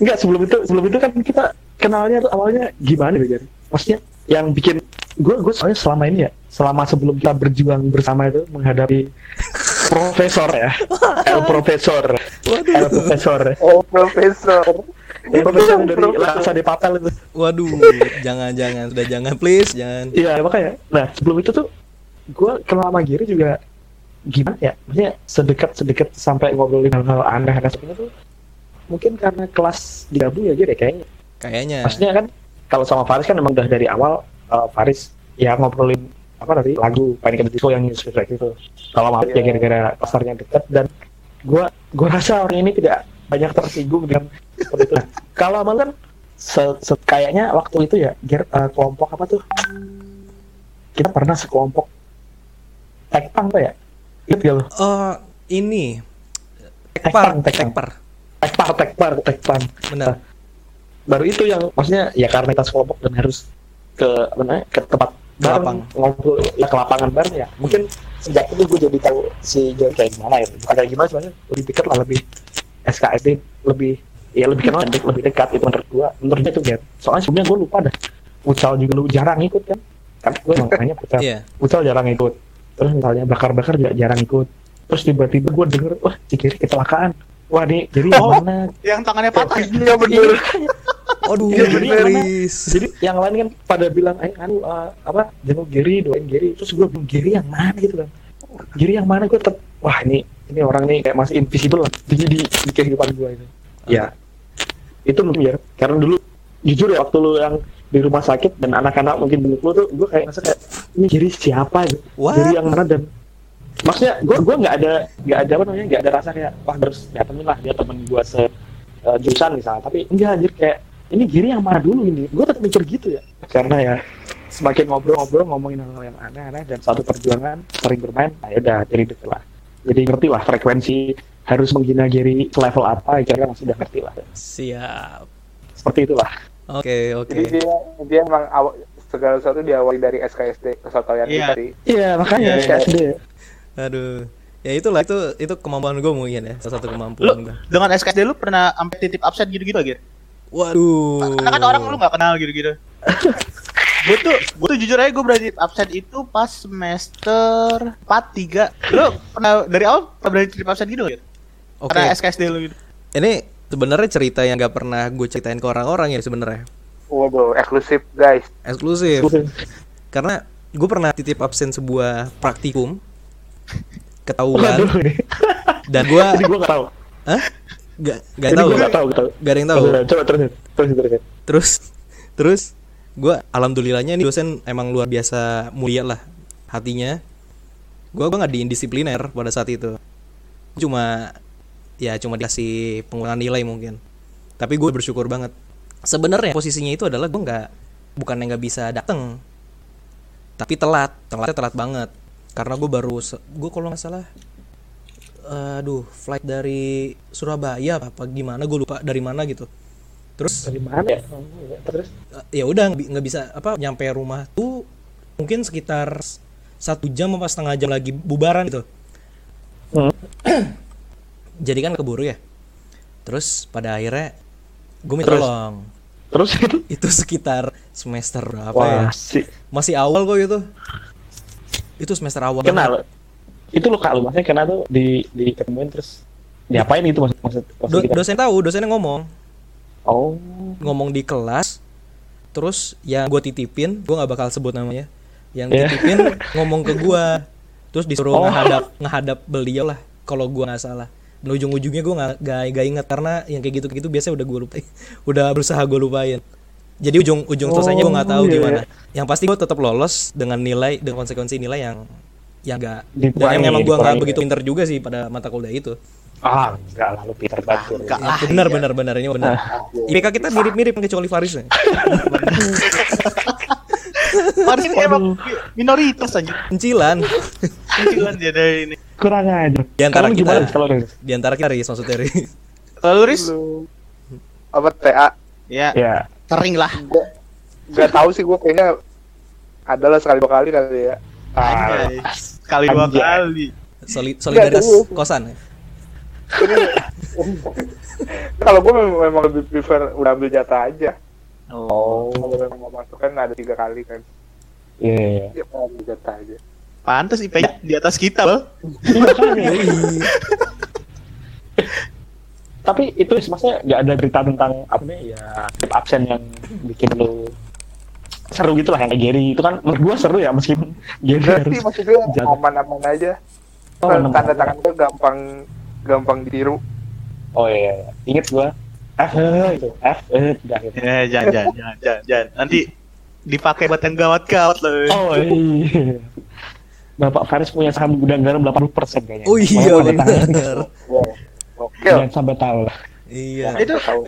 Enggak (laughs) sebelum itu sebelum itu kan kita kenalnya tuh awalnya gimana ya? Maksudnya yang bikin gue gue soalnya selama ini ya selama sebelum kita berjuang bersama itu menghadapi (laughs) profesor ya. El Profesor. El Profesor. Oh, profesor. El Profesor dari Lasa de Papel itu. Waduh (laughs) jangan jangan. Sudah jangan please jangan. Iya makanya. Nah sebelum itu tuh gue kenal sama Giri juga gimana ya maksudnya sedekat sedekat sampai ngobrolin hal-hal aneh-aneh seperti itu mungkin karena kelas digabung ya Giri kayaknya kayaknya Maksudnya kan kalau sama Faris kan emang udah dari awal eh, Faris ya ngobrolin apa tadi lagu Panic at the Disco yang Reflect itu. Kalau maaf ya gara-gara pasarnya dekat dan gua gua rasa orang ini tidak banyak tersinggung dengan seperti itu. (laughs) Kalau Amal kan se- se- kayaknya waktu itu ya Ger, eh, kelompok apa tuh? Kita pernah sekelompok Tekpang apa ya? Ingat gak lo? oh ini. Tekpar tekpar Tekpar, Tekpar, Tekpang. benar. Baru itu yang maksudnya ya karena kita sekelompok dan harus ke namanya ke tempat bareng ngobrol ya ke lapangan bareng ya. Mungkin sejak itu gue jadi tahu si John kayak gimana ya. Bukan kayak gimana sebenarnya lebih dekat lah lebih SKSD lebih ya lebih kenal dan lebih dekat itu menurut gue menurut dia tuh ya soalnya sebelumnya gue lupa dah. Ucal juga lu jarang ikut kan? Kan gue (laughs) makanya Ucal iya. Ucal jarang ikut terus misalnya bakar-bakar juga jarang ikut. Terus tiba-tiba gue denger wah si Kiri kecelakaan. Wah nih jadi yang Oh. mana Yang tangannya patah. Iya bener. aduh Iya, jadi yang mana? jadi yang lain kan pada bilang ayo anu uh, apa jenguk Giri doain Giri terus gue bilang Giri yang mana? Gitu kan. Giri yang mana? Gue tetap wah ini ini orang nih kayak masih invisible lah di di, di kehidupan gue ini. Ya itu mungkin ya. Karena dulu jujur ya waktu lu yang di rumah sakit dan anak-anak mungkin belum lu tuh gue kayak ngerasa kayak ini Giri siapa gitu What? Giri yang mana dan maksudnya gue gue nggak ada nggak ada apa namanya nggak ada rasa kayak wah harus datengin lah dia temen gue se uh, jurusan misalnya. Tapi enggak anjir kayak ini Giri yang mana dulu ini? Gue tetap mikir gitu ya. Karena ya semakin ngobrol-ngobrol ngomongin hal yang aneh-aneh dan satu perjuangan sering bermain nah yaudah jadi deket lah. Jadi ngerti lah frekuensi harus menghina Giri selevel apa kira-kira masih udah ngerti lah. Siap. Seperti itulah oke oke Jadi dia dia emang awal segala sesuatu diawali dari SKSD kesotoyan Iya. tadi. iya makanya Iya, iya. SKSD aduh ya itulah itu itu kemampuan gue mungkin ya salah satu Lu kemampuan gue dengan SKSD lu pernah sampai titip absen gitu-gitu gitu waduh Karena kan orang lu gak kenal gitu-gitu. (laughs) gue tuh, gue tuh jujur aja gue berani absen itu pas semester 4 3 Lu pernah dari awal pernah berani titip absen gitu gitu? oke Karena SKSD lu gitu. ini sebenarnya cerita yang gak pernah gue ceritain ke orang-orang ya sebenarnya Waduh, eksklusif guys. eksklusif (laughs) karena gue pernah titip absen sebuah praktikum ketahuan ini. dan gue Jadi gue gak tahu. Hah? Gak, gak Ini tahu. gak tahu. Gak tahu. Gak ada yang tahu. Coba terus, terus, terus. Terus, terus gue alhamdulillahnya nih dosen emang luar biasa mulia lah hatinya. Gue gue nggak diindisipliner pada saat itu. Cuma ya cuma dikasih pengurangan nilai mungkin. Tapi gue bersyukur banget. Sebenarnya posisinya itu adalah gue nggak bukan yang nggak bisa dateng, tapi telat, telatnya telat banget. Karena gue baru gue kalau nggak salah aduh flight dari Surabaya apa, gimana gue lupa dari mana gitu terus Dari mana ya? Terus? eh, ya udah nggak bi- nggak bisa apa nyampe rumah tuh mungkin sekitar satu jam apa setengah jam lagi bubaran gitu Hmm. Jadi kan keburu ya terus pada akhirnya gue minta Terus? tolong Terus itu? (laughs) itu sekitar semester berapa ya si masih awal kok itu itu semester awal kenal. itu luka lu maksudnya kena tuh di di ketemuin terus diapain itu maksud maksud, maksud Do- kita? dosen tahu dosennya ngomong oh ngomong di kelas terus yang gue titipin gue nggak bakal sebut namanya yang Iya. titipin (laughs) ngomong ke gue terus disuruh Oh. ngehadap ngehadap beliau lah kalau gue nggak salah dan ujung-ujungnya gue nggak nggak nggak ingat karena yang kayak gitu gitu biasanya udah gue lupain (laughs) udah berusaha gue lupain jadi ujung ujung selesainya gue nggak tahu Oh, iya, gimana yang pasti gue tetap lolos dengan nilai dengan konsekuensi nilai yang yang enggak dan Dikurangi, yang emang gue nggak dikurangi. begitu pinter juga sih pada mata kuliah itu ah enggak lah lu pinter banget enggak. Ya, Ah, benar iya. benar benar ini benar IPK kita mirip-mirip kecuali Faris nih. Faris ini emang minoritas aja. Pencilan. Kecilan dia dari ini. Kurang aja Di antara gimana kita. kalau Riz? Di antara kita Riz maksudnya Riz. Kalau Riz? Apa TA Ya, ya kering lah. gua nggak tahu sih gue kayaknya adalah sekali dua kali kali ya Ah. Sekali dua Anjay. kali. Soli- solidaritas kosan. ya? kalau gue memang, memang lebih prefer udah ambil jatah aja oh kalau memang mau masuk kan ada tiga kali kan iya iya ya mau ambil jatah aja Pantes IP-nya di atas kita loh. Tapi itu maksudnya nggak ada berita tentang apa nih ya absen yang bikin lu seru gitu lah yang kayak Gary itu kan menurut gua seru ya meskipun Gary sih maksud jaga. aman-aman aja Oh, Kan tanda tangan gue gampang gampang ditiru oh iya, iya. inget gua F eh, itu F eh udah gitu jangan, jangan, jangan, jangan, jangan. Nanti dipakai buat yang gawat-gawat loh. oh iya Bapak Faris punya saham gudang garam 80 persen kayaknya. Oh iya benar. Jangan sampai tahu lah. Iya. Itu tahu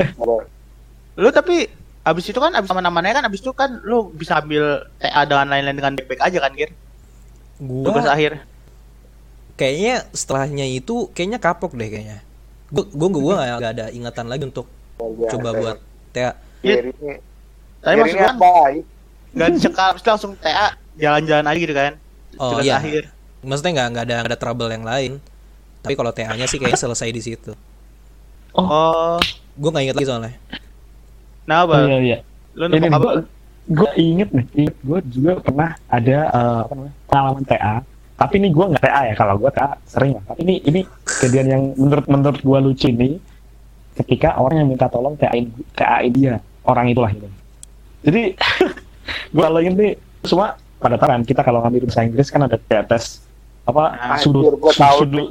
lu tapi abis itu kan abis nama-namanya kan abis itu kan lu bisa ambil TA dengan lain-lain dengan baik-baik aja kan Gir? Tugas Gua akhir. kayaknya setelahnya itu kayaknya kapok deh kayaknya. Gua gua gua nggak nggak ada ingatan lagi untuk coba buat TA. Ini Tapi Gary maksud ini gua apa nggak dicekal, abis itu langsung TA jalan-jalan aja gitu kan? Oh Tugas iya. akhir. Maksudnya nggak nggak ada nggak ada trouble yang lain. Tapi kalau TA-nya sih kayaknya selesai di situ. Oh, Gua nggak inget lagi soalnya. nah Oh, apa? iya iya. Lu Ini gua gua inget nih, inget gua juga pernah ada eh, apa namanya pengalaman TA. Tapi ini gua nggak TA ya, kalau gua TA sering lah. Tapi ini ini kejadian yang menurut menurut gua lucu ini ketika orang yang minta tolong TA TA dia orang itulah gitu. Jadi (laughs) gua kalau ini semua pada tahu kan kita kalau ngambil bahasa Inggris kan ada kayak tes apa Anjir, sudut sudut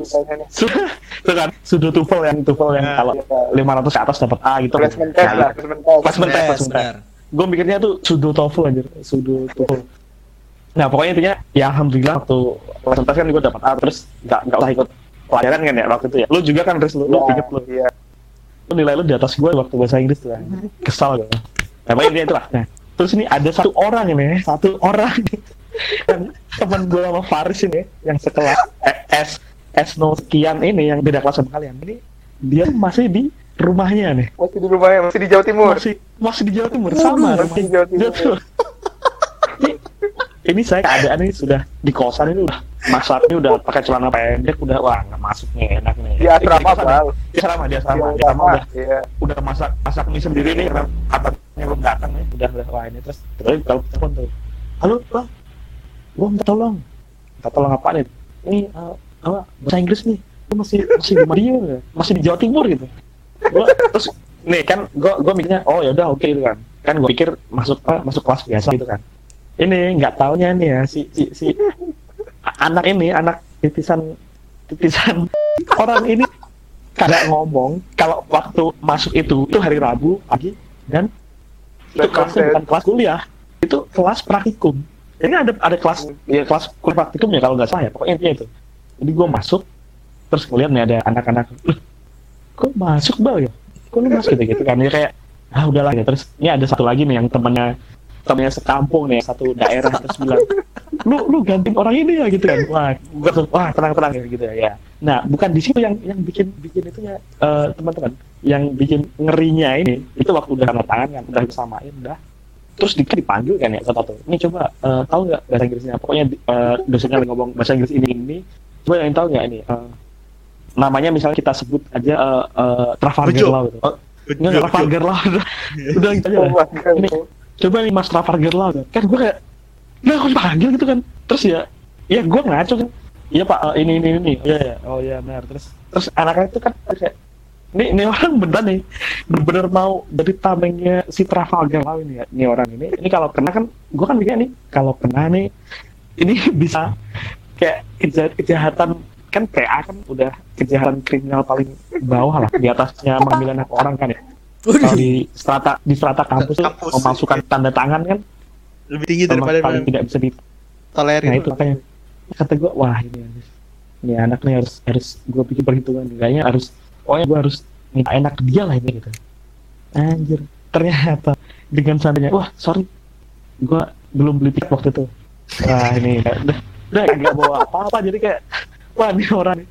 sudut kan sudut TOEFL yang TOEFL yang Nah, kalau 500 ke atas dapat A gitu. Placement test lah placement test. Placement test, placement gue mikirnya tuh sudo TOEFL anjir sudo TOEFL. Nah pokoknya intinya ya alhamdulillah waktu presentasi kan gue dapat A terus nggak nggak usah ikut pelajaran kan ya waktu itu ya. Lu juga kan Riz lu, lu Iya, inget lu? iya. Lu nilai lu di atas gue waktu bahasa Inggris tuh kan. kesal gue nah pokoknya intinya itulah. Nah terus ini ada satu orang ini satu orang. Yang teman gue sama Faris ini yang sekelas eh, S S no sekian ini yang beda kelas sama kalian. Ini dia masih di rumahnya nih. Masih di rumahnya masih di Jawa Timur. Masih masih di Jawa Timur. Sama Masih di Jawa Timur. Ini, ini saya keadaan ini sudah di kosan ini udah masaknya udah pakai celana pendek udah wah nggak masuk nih enak nih. Di asrama kosan, bal. Di asrama di di asrama di asrama. udah iya. udah masak masak mie sendiri nih karena atapnya belum datang nih. Udah udah wah ini terus terus kalau telepon tuh halo bang gua minta tolong. Minta tolong apa nih? Ini eh, apa bahasa Inggris nih. Gua masih masih di Madiun ya masih di Jawa Timur gitu. Gua terus nih kan gua gua mikirnya oh ya udah oke gitu kan. Kan gua pikir masuk apa, masuk kelas biasa gitu kan. Ini nggak taunya nih ya si si si anak ini anak titisan titisan (laughs) orang ini kagak ngomong kalau waktu masuk itu itu hari Rabu pagi dan itu kelasnya konten. bukan kelas kuliah itu kelas praktikum. Ini ada ada kelas ya kelas kuliah praktikum ya kalau nggak salah ya pokoknya intinya itu. Jadi gue masuk terus ngeliat nih ada anak-anak "Loh, kok masuk bal ya? Kok lu masuk? Gitu gitu kan ya kayak ah udahlah ya terus ini ada satu lagi nih yang temennya temennya sekampung nih satu daerah terus bilang lu lu gantiin orang ini ya gitu kan. Wah gua wah tenang tenang gitu ya. Nah bukan di situ yang yang bikin bikin itu ya eh, teman-teman. Yang bikin ngerinya ini itu waktu udah tanda tangan kan udah disamain udah. Terus di, dipanggil kan ya satu ini coba eh, tahu nggak bahasa Inggrisnya? Pokoknya eh, dosennya lagi ngomong bahasa Inggris ini ini. Coba yang tahu nggak ini eh, namanya misalnya kita sebut aja eh, eh, Trafalgar. Law gitu. Oh, Enggak, Trafalgar Law udah, (laughs) udah gitu. Aja Oh, Ini coba nih Mas Trafalgar Law kan gue kayak nah aku dipanggil gitu kan? Terus ya ya gue ngaco kan. Iya pak eh, ini ini ini. Iya ya oh iya benar. Terus? Terus anaknya itu kan kayak ini ini orang bener nih. Bener mau jadi tamengnya si Trafalgar Law ini ya. Ini orang ini ini kalau kena kan gue kan mikirnya nih kalau kena nih ini (laughs) bisa kayak keja- kejahatan kan PA kan udah kejahatan kriminal paling bawah lah di atasnya mengambil anak orang kan ya kalau di strata di strata kampus Kampus, memasukkan tanda tangan kan Lebih tinggi sama daripada paling tidak bisa di tolerir. nah itu makanya kata gue wah ini harus ini anak nih harus harus gue bikin perhitungan. Kayaknya harus pokoknya gue harus minta enak dia lah ini gitu. Anjir. Ternyata dengan sananya wah sorry gue belum beli tiket waktu itu. Wah ini udah udah gak bawa apa-apa. Jadi kayak wah ini orang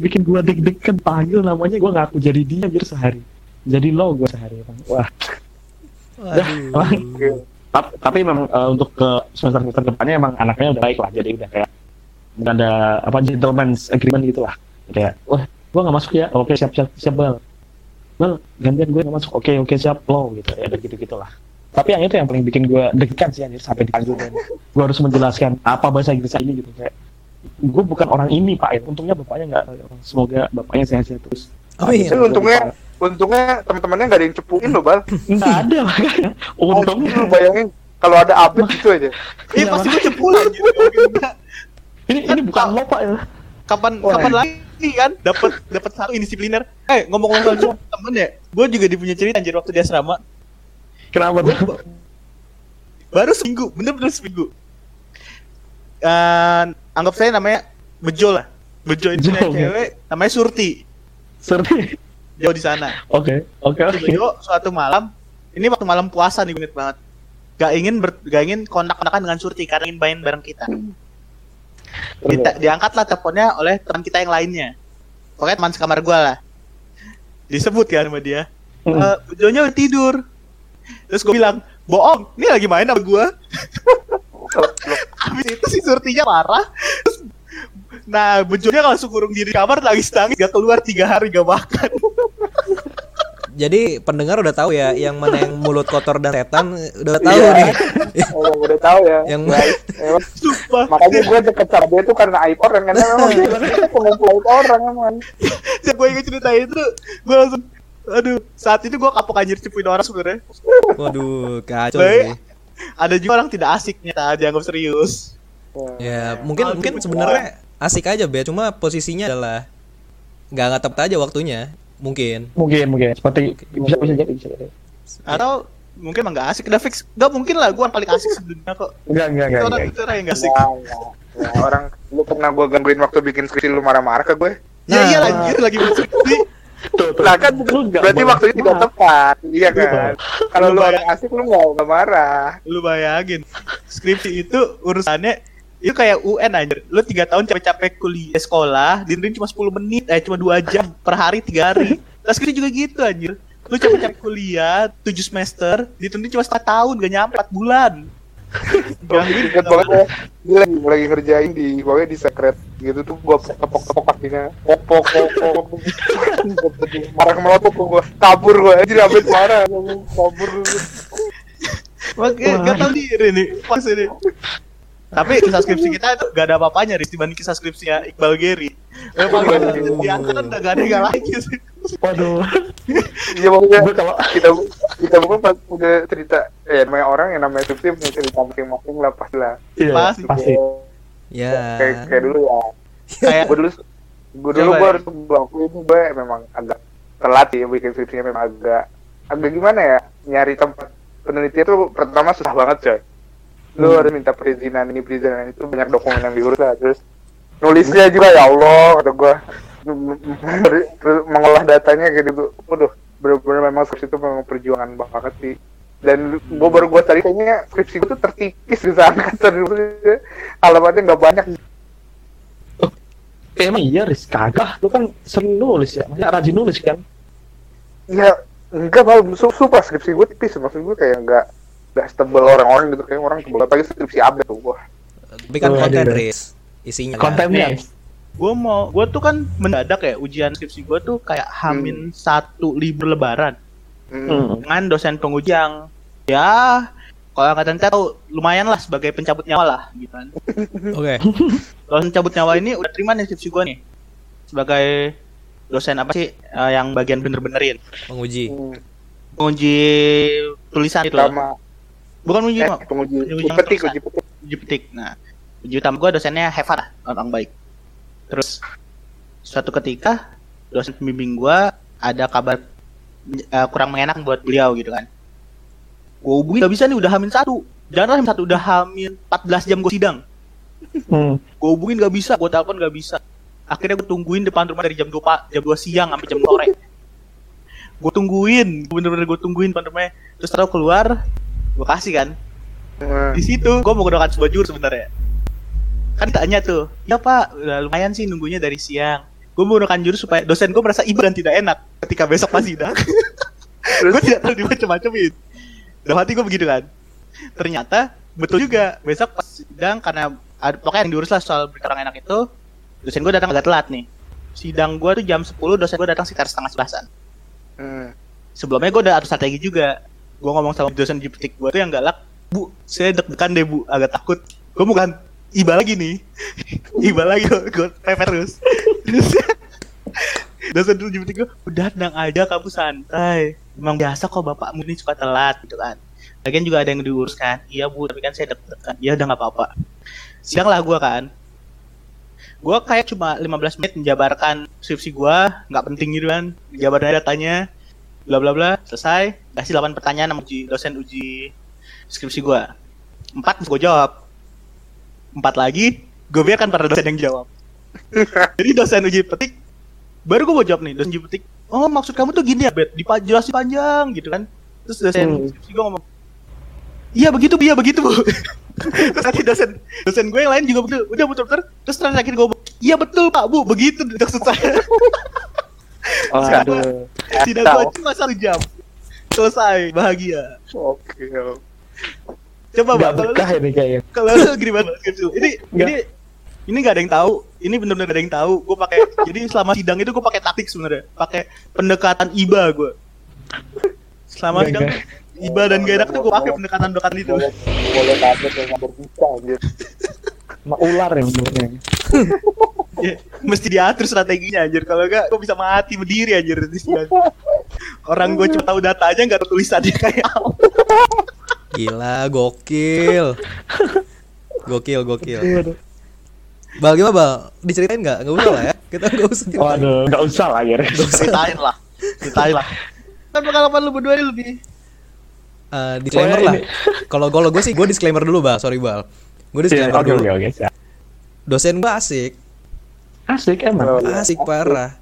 bikin gue deg-degan panggil namanya gue ngaku jadi dia biar sehari jadi lo gue sehari Bang. wah. Waduh. Tap- tapi memang eh, untuk ke semester semester depannya emang anaknya udah baik lah. Jadi udah kayak udah ada apa gentleman's agreement gitu lah. Kayak wah gua nggak masuk ya. Oke siap siap siap bal bal gantian gue nggak masuk. Oke oke siap. Lo gitu. Ya udah gitu gitulah tapi yang itu yang paling bikin gue deg-degan sih anjir sampai dipanggil dan gue harus menjelaskan apa bahasa Inggris ini gitu. Kayak gue bukan orang ini pak. Ya untungnya bapaknya nggak semoga bapaknya sehat-sehat terus Amin. Tapi untungnya untungnya teman-temannya nggak ada yang cepuin loh bal nggak ada makanya untungnya lu bayangin kalau ada update gitu aja Iya pasti gue cepul anjir. ini ini bukan lo pak ya Kapan Wah. kapan lagi kan dapat dapat satu indisipliner. Eh ngomong-ngomong soal temen ya, gue juga dipunya cerita anjir waktu di asrama. kenapa tuh Baru seminggu, bener-bener seminggu. Eh, anggap saya namanya Bejo lah. Bejo itu cewek namanya Surti. Serti. Jauh di sana. Oke, oke, oke. Bejo suatu malam, ini waktu malam puasa nih gue inget banget. Gak ingin ber, gak ingin kontak-kontakan dengan Surti karena ingin main bareng kita. Kita, diangkatlah teleponnya oleh teman kita yang lainnya. Pokoknya teman sekamar gua lah. Disebut kan sama dia. Eh, Bejonya udah tidur. Terus gue bilang, bohong, ini lagi main sama gua. Habis itu si Surtinya marah. Nah, Bejonya langsung kurung diri di kamar nangis nangis gak keluar tiga hari gak makan. Jadi pendengar udah tahu ya yang mana yang mulut kotor dan setan udah tahu Iya. nih. Oh, udah tahu ya Yang- emang Sumpah. makanya gue deket sama dia tuh karena aib orang karena memang dia pengumpul aib orang emang Setiap gue inget cerita itu, gue langsung, aduh, saat itu gue kapok anjir cepuin orang sebenarnya. Waduh, kacau Baik. sih. Ada juga orang tidak asik nyata dianggap serius. Ya, mungkin Aduh, mungkin bener. sebenarnya asik aja be, cuma posisinya adalah nggak nggak tepat aja waktunya. Mungkin. Mungkin, mungkin. Seperti bisa bisa jadi, bisa jadi. Atau mungkin emang gak asik, udah fix. Gak mungkin lah, gue yang paling asik sedunia kok. Enggak, enggak, Itu enggak. orang itu orang yang gak asik. Ya, orang lu pernah gue gangguin waktu bikin skripsi lu marah-marah ke gue Ya iya Nah. anjir lagi musik sih. Tuh, tuh. lah kan Lu berarti boleh waktunya tidak tepat iya kan kalau Lu lu asik lu nggak nggak marah Lu bayangin, skripsi itu urusannya itu kayak UN anjir. Lu tiga tahun capek-capek kuliah sekolah, ditentuin cuma 10 menit, eh cuma 2 jam per hari 3 hari. Terus skripsi juga gitu anjir. Lu capek-capek kuliah 7 semester, ditentuin cuma setengah tahun, gak nyampe 4 bulan. Gangguin ingat banget ya dia lagi lagi ngerjain di pokoknya di secret gitu tuh gua tepok tepok kakinya pok pok pok pok marah melotot gua kabur gua anjir habis marah kabur Makanya gak tau diri nih pas ini. Tapi kisah skripsi kita itu gak ada apa-apanya Riz dibanding kisah skripsinya Iqbal Geri. Memang diangkat udah gak ada yang lagi sih. Waduh. iya pokoknya kalau kita kita pun pas udah cerita eh namanya orang yang namanya skripsi punya cerita masing-masing lah pasti lah iya, Pasti. pasti. Ya. kayak kayak dulu ya Kayak gue dulu gue dulu gue ya. harus itu gue memang agak telat ya bikin skripsinya memang agak agak gimana ya nyari tempat penelitian tuh pertama susah banget coy lu Hmm. harus minta perizinan ini perizinan itu banyak dokumen yang diurus lah terus nulisnya juga ya Allah kata gue terus mengolah datanya kayak gitu waduh bener-bener memang skripsi itu memang perjuangan banget sih dan gue baru gue tadi kayaknya skripsi gue tuh tertipis di sana (laughs) alamatnya nggak banyak Eh, emang iya, Riz. Kagak. Lu kan sering nulis ya. Maksudnya rajin nulis kan? Ya enggak malah su sumpah skripsi gue tipis maksud gue kayak enggak enggak setebel orang-orang gitu kayak orang tebel apalagi skripsi update tuh wah Tapi kan Oh, konten ada. Riz. Isinya. Kontennya. Gue mau, gue tuh kan mendadak ya ujian skripsi gue tuh kayak hamin satu libur lebaran hmm. Hmm. dengan dosen penguji yang ya kalau angkatan kita tahu lumayan lah sebagai pencabut nyawa lah gitu kan. (laughs) Oke. Kalau pencabut nyawa ini udah terima nih skripsi gue nih sebagai dosen apa sih eh, yang bagian bener-benerin Menguji. Hmm. menguji tulisan itu. Sama bukan menguji eh, penguji Uji uji petik, uji petik. uji petik. Nah, uji utama gue dosennya Heva lah, orang baik. Terus suatu ketika dosen pembimbing gue ada kabar eh, kurang mengenak buat beliau gitu kan. Gue hubungin gak bisa nih udah hamil satu. Jangan hamil satu udah hamil 14 jam gue sidang. Hmm. Gue hubungin gak bisa, gue telepon gak bisa. Akhirnya gue tungguin depan rumah dari jam 2 pa- jam 2 siang sampai jam sore. Gue tungguin, bener-bener gue tungguin depan rumahnya. Terus tahu keluar, gue kasih kan. Hmm. di situ gue mau kedokan sebuah jurus sebenarnya. Kan tanya tuh ya pak udah lumayan sih nunggunya dari siang. Gue mau kedokan jurus supaya dosen gue merasa iba dan tidak enak ketika besok pas sidang. (laughs) Gue tidak tahu dimacam-macamin. Dalam hati gue begitu kan. Ternyata betul juga besok pas sidang karena ada, pokoknya yang diurus lah soal berita orang enak itu dosen gue datang agak telat nih. Sidang gue tuh jam 10 dosen gue datang sekitar setengah sebelasan. Hmm. sebelumnya gue udah atur strategi juga gue ngomong sama dosen di petik gue tuh yang galak bu saya deg-degan deh bu agak takut. Gue bukan iba lagi nih. (laughs) Iba lagi gue pepet terus. (laughs) Dosen dulu di petik gue udah tenang aja kamu santai. Emang biasa kok bapakmu ini suka telat gitu kan. Lagian juga ada yang diuruskan iya bu tapi kan saya deg-degan. Ya udah nggak apa-apa. Sidang lah gue kan. Gue kayak cuma 15 menit menjabarkan skripsi gue nggak penting gitu kan. Jabaran datanya bla bla bla selesai. Kasih 8 pertanyaan sama uji dosen uji skripsi gue empat gue jawab. Empat lagi gue biarkan para dosen yang jawab. (laughs) Jadi dosen uji petik baru gue mau jawab nih dosen uji petik. Oh maksud kamu tuh gini ya bet dijelasin panjang gitu kan? Terus dosen Hmm. skripsi gue ngomong iya begitu iya begitu bu. (laughs) Terus nanti dosen dosen gue yang lain juga begitu. Udah betul betul terus terakhir gue iya betul pak bu. Begitu maksud saya (laughs) Waduh. tidak gue cuma satu jam selesai bahagia Oke. coba Gak bang kalau ini kayaknya. kalau lu gimana ini Nggak. ini ini nggak ada yang tahu ini benar-benar gak ada yang tahu gue pakai jadi selama sidang itu gue pakai taktik sebenarnya pakai pendekatan iba gue selama Nggak, sidang nggak. iba dan gak enak tuh gue pakai pendekatan pendekatan itu Boleh boleh kaget yang berbuka anjir. Sama ular ya sebenarnya. (laughs) Ya, mesti diatur strateginya anjir kalau enggak gue bisa mati berdiri anjir orang gue cuma tahu data aja nggak tahu tulisannya (laughs) kayak apa Gila, gokil. Gokil, gokil. Bal gimana Bal? Diceritain nggak? Nggak usah lah ya. Kita nggak usah. Waduh, nggak usah lah ya. ceritain lah ceritain lah kan pengalaman lu berdua ini lebih Eh, disclaimer Oh, ya, lah. Kalau kalau gue sih gue disclaimer dulu Bal, sorry Bal. Gue disclaimer Oke dulu. oke oke. siap. Dosen gue asik, Asik emang. Asik parah.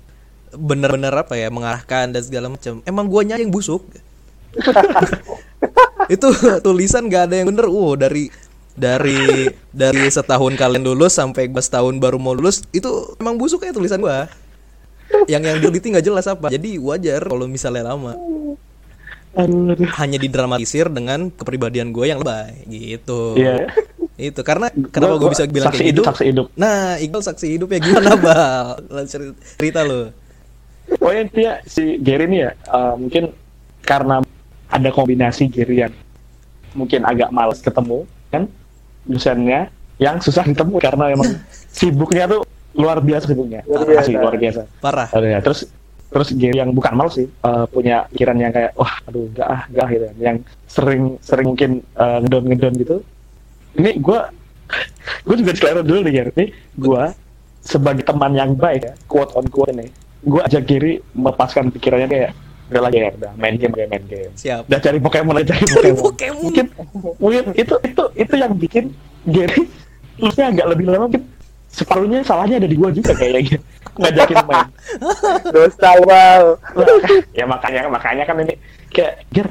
Bener-bener apa ya mengarahkan dan segala macam. Emang guanya yang busuk. (laughs) itu tulisan gak ada yang bener. Uh dari dari dari setahun kalian lulus sampai gua setahun baru mau lulus itu emang busuk ya tulisan gua. Yang yang diteliti nggak jelas apa. Jadi wajar kalau misalnya lama. Hanya didramatisir dengan kepribadian gue yang lebay gitu. Iya. Itu karena kenapa gue bisa bilang saksi kayak hidup, gitu? saksi hidup. Nah, Iqbal saksi hidup ya gimana, (laughs) Bal? Cerita lo. Oh intinya si Gary ini ya eh, mungkin karena ada kombinasi Gary yang mungkin agak males ketemu kan dosennya yang susah ketemu karena emang (laughs) sibuknya tuh luar biasa sibuknya Luar biasa. asli luar biasa Parah. Ya. terus terus Gary yang bukan males sih eh, punya pikiran yang kayak wah aduh enggak ah enggak ah," gitu yang sering sering mungkin eh, ngedon ngedon gitu ini gue gue juga disclaimer dulu nih Gary ini gue sebagai teman yang baik ya quote on quote ini gue ajak Gary melepaskan pikirannya kayak udah lagi ya udah main game kayak main game Siap. udah cari Pokemon aja cari Pokemon. Pokemon. mungkin mungkin itu itu itu yang bikin Gary lulusnya agak lebih lama mungkin separuhnya salahnya ada di gua juga kayaknya ngajakin main Dosa bal. ya makanya makanya kan ini kayak Ger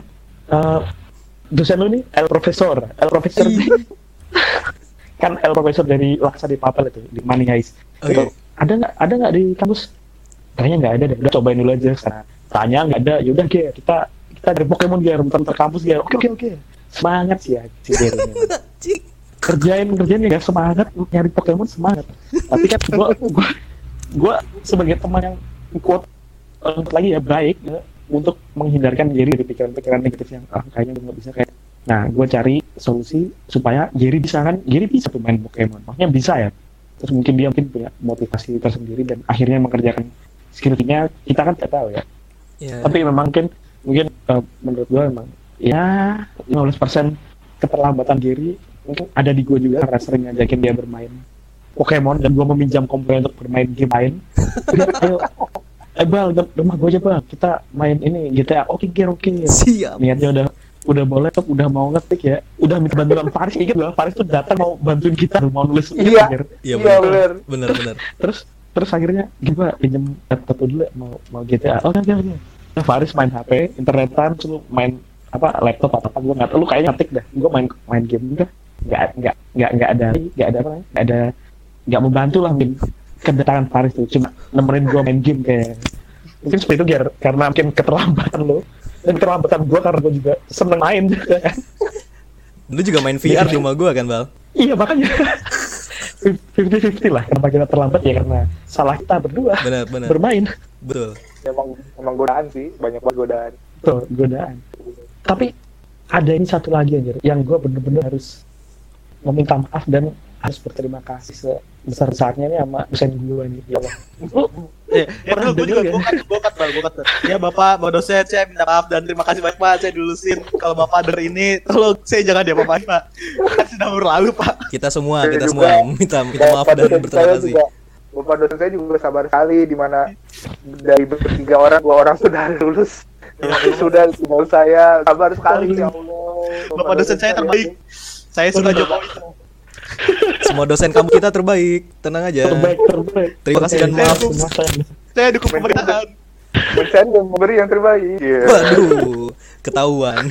eh, dosen lu nih El Profesor El Profesor Iya. (laughs) kan El Profesor dari Laksa di Papel itu di Money Heist Oke. Itu, ada nggak ada nggak di kampus? Kayaknya nggak ada deh udah cobain dulu aja sana. Tanya nggak ada yaudah Ger kita kita dari Pokemon Ger bentar kampus Ger oke oke oke. Semangat sih ya si Ger ini Cik. kerjain kerjain ya semangat nyari Pokemon semangat. Tapi kan gua gua gua sebagai teman yang kuat untuk lagi ya baik ya, untuk menghindarkan diri dari pikiran-pikiran negatif yang ah kayaknya nggak bisa kayak Nah, gue cari solusi supaya Giri bisa kan, Giri bisa tuh main Pokemon. Maksudnya bisa ya. Terus mungkin dia mungkin punya motivasi tersendiri dan akhirnya mengerjakan skill-nya kita kan tidak tahu ya. Ya. Tapi memang mungkin mungkin eh, menurut gue memang ya 15% keterlambatan Giri mungkin ada di gue juga karena sering ngajakin dia bermain Pokemon dan gue meminjam komputer untuk bermain game lain. Ayo, eh bal, rumah gue aja bal, kita main ini GTA. Oke, Gir, oke. Siap. Niatnya udah udah boleh tuh udah mau ngetik ya. Udah minta bantuan Faris. Inget gak? Faris tuh datang mau bantuin kita. Mau nulis Iya. Iya Iya, benar. bener. Benar benar. (laughs) terus terus akhirnya gimana? Pinjem laptop dulu ya, mau mau GTA oke oke oke nah, Faris main HP internetan terus lu main apa laptop atau apa gue nggak tahu. Lu kayaknya ngetik dah. Gue main main game udah nggak nggak nggak nggak ada nggak ada apa nggak ada nggak membantu lah mungkin. Kedatangan Faris tuh. Cuma nemenin gue main game kayak mungkin seperti itu Ger, karena mungkin keterlambatan lo dan keterlambatan gue karena gue juga seneng main juga (laughs) kan Lu juga main VR di rumah gua kan, Bal? iya makanya 50-50 lah kenapa kita terlambat ya karena salah kita berdua Benar benar. bermain Betul. Emang emang godaan sih, banyak banget godaan. tuh godaan tapi ada ini satu lagi anjir yang gue bener-bener harus meminta maaf dan harus berterima kasih sebesar besarnya nih sama dosen gue nih ya Allah Eh, ya Pernah dulu gue juga gue kat, gue kat, Bal, gue kat. Ya bapak, bapak dosen, saya minta maaf dan terima kasih banyak pak. Saya dulusin kalau bapak ada ini, tolong saya jangan dia apa pak. Sudah berlalu pak. Kita semua, kita semua minta minta maaf Bapak dan dosen berterima saya kasih. juga, Bapak dosen saya juga sabar sekali di mana dari bertiga orang dua orang sudah lulus. sudah tinggal saya sabar sekali ya Allah. Bapak dosen saya terbaik. Saya suka Jokowi. Semua dosen kamu kita terbaik. Tenang aja. terbaik terbaik Terima kasih dan maaf. semua saya- Saya dukung pemerintahan. Dosen dan memberi yang terbaik. Iya. Waduh, ketahuan.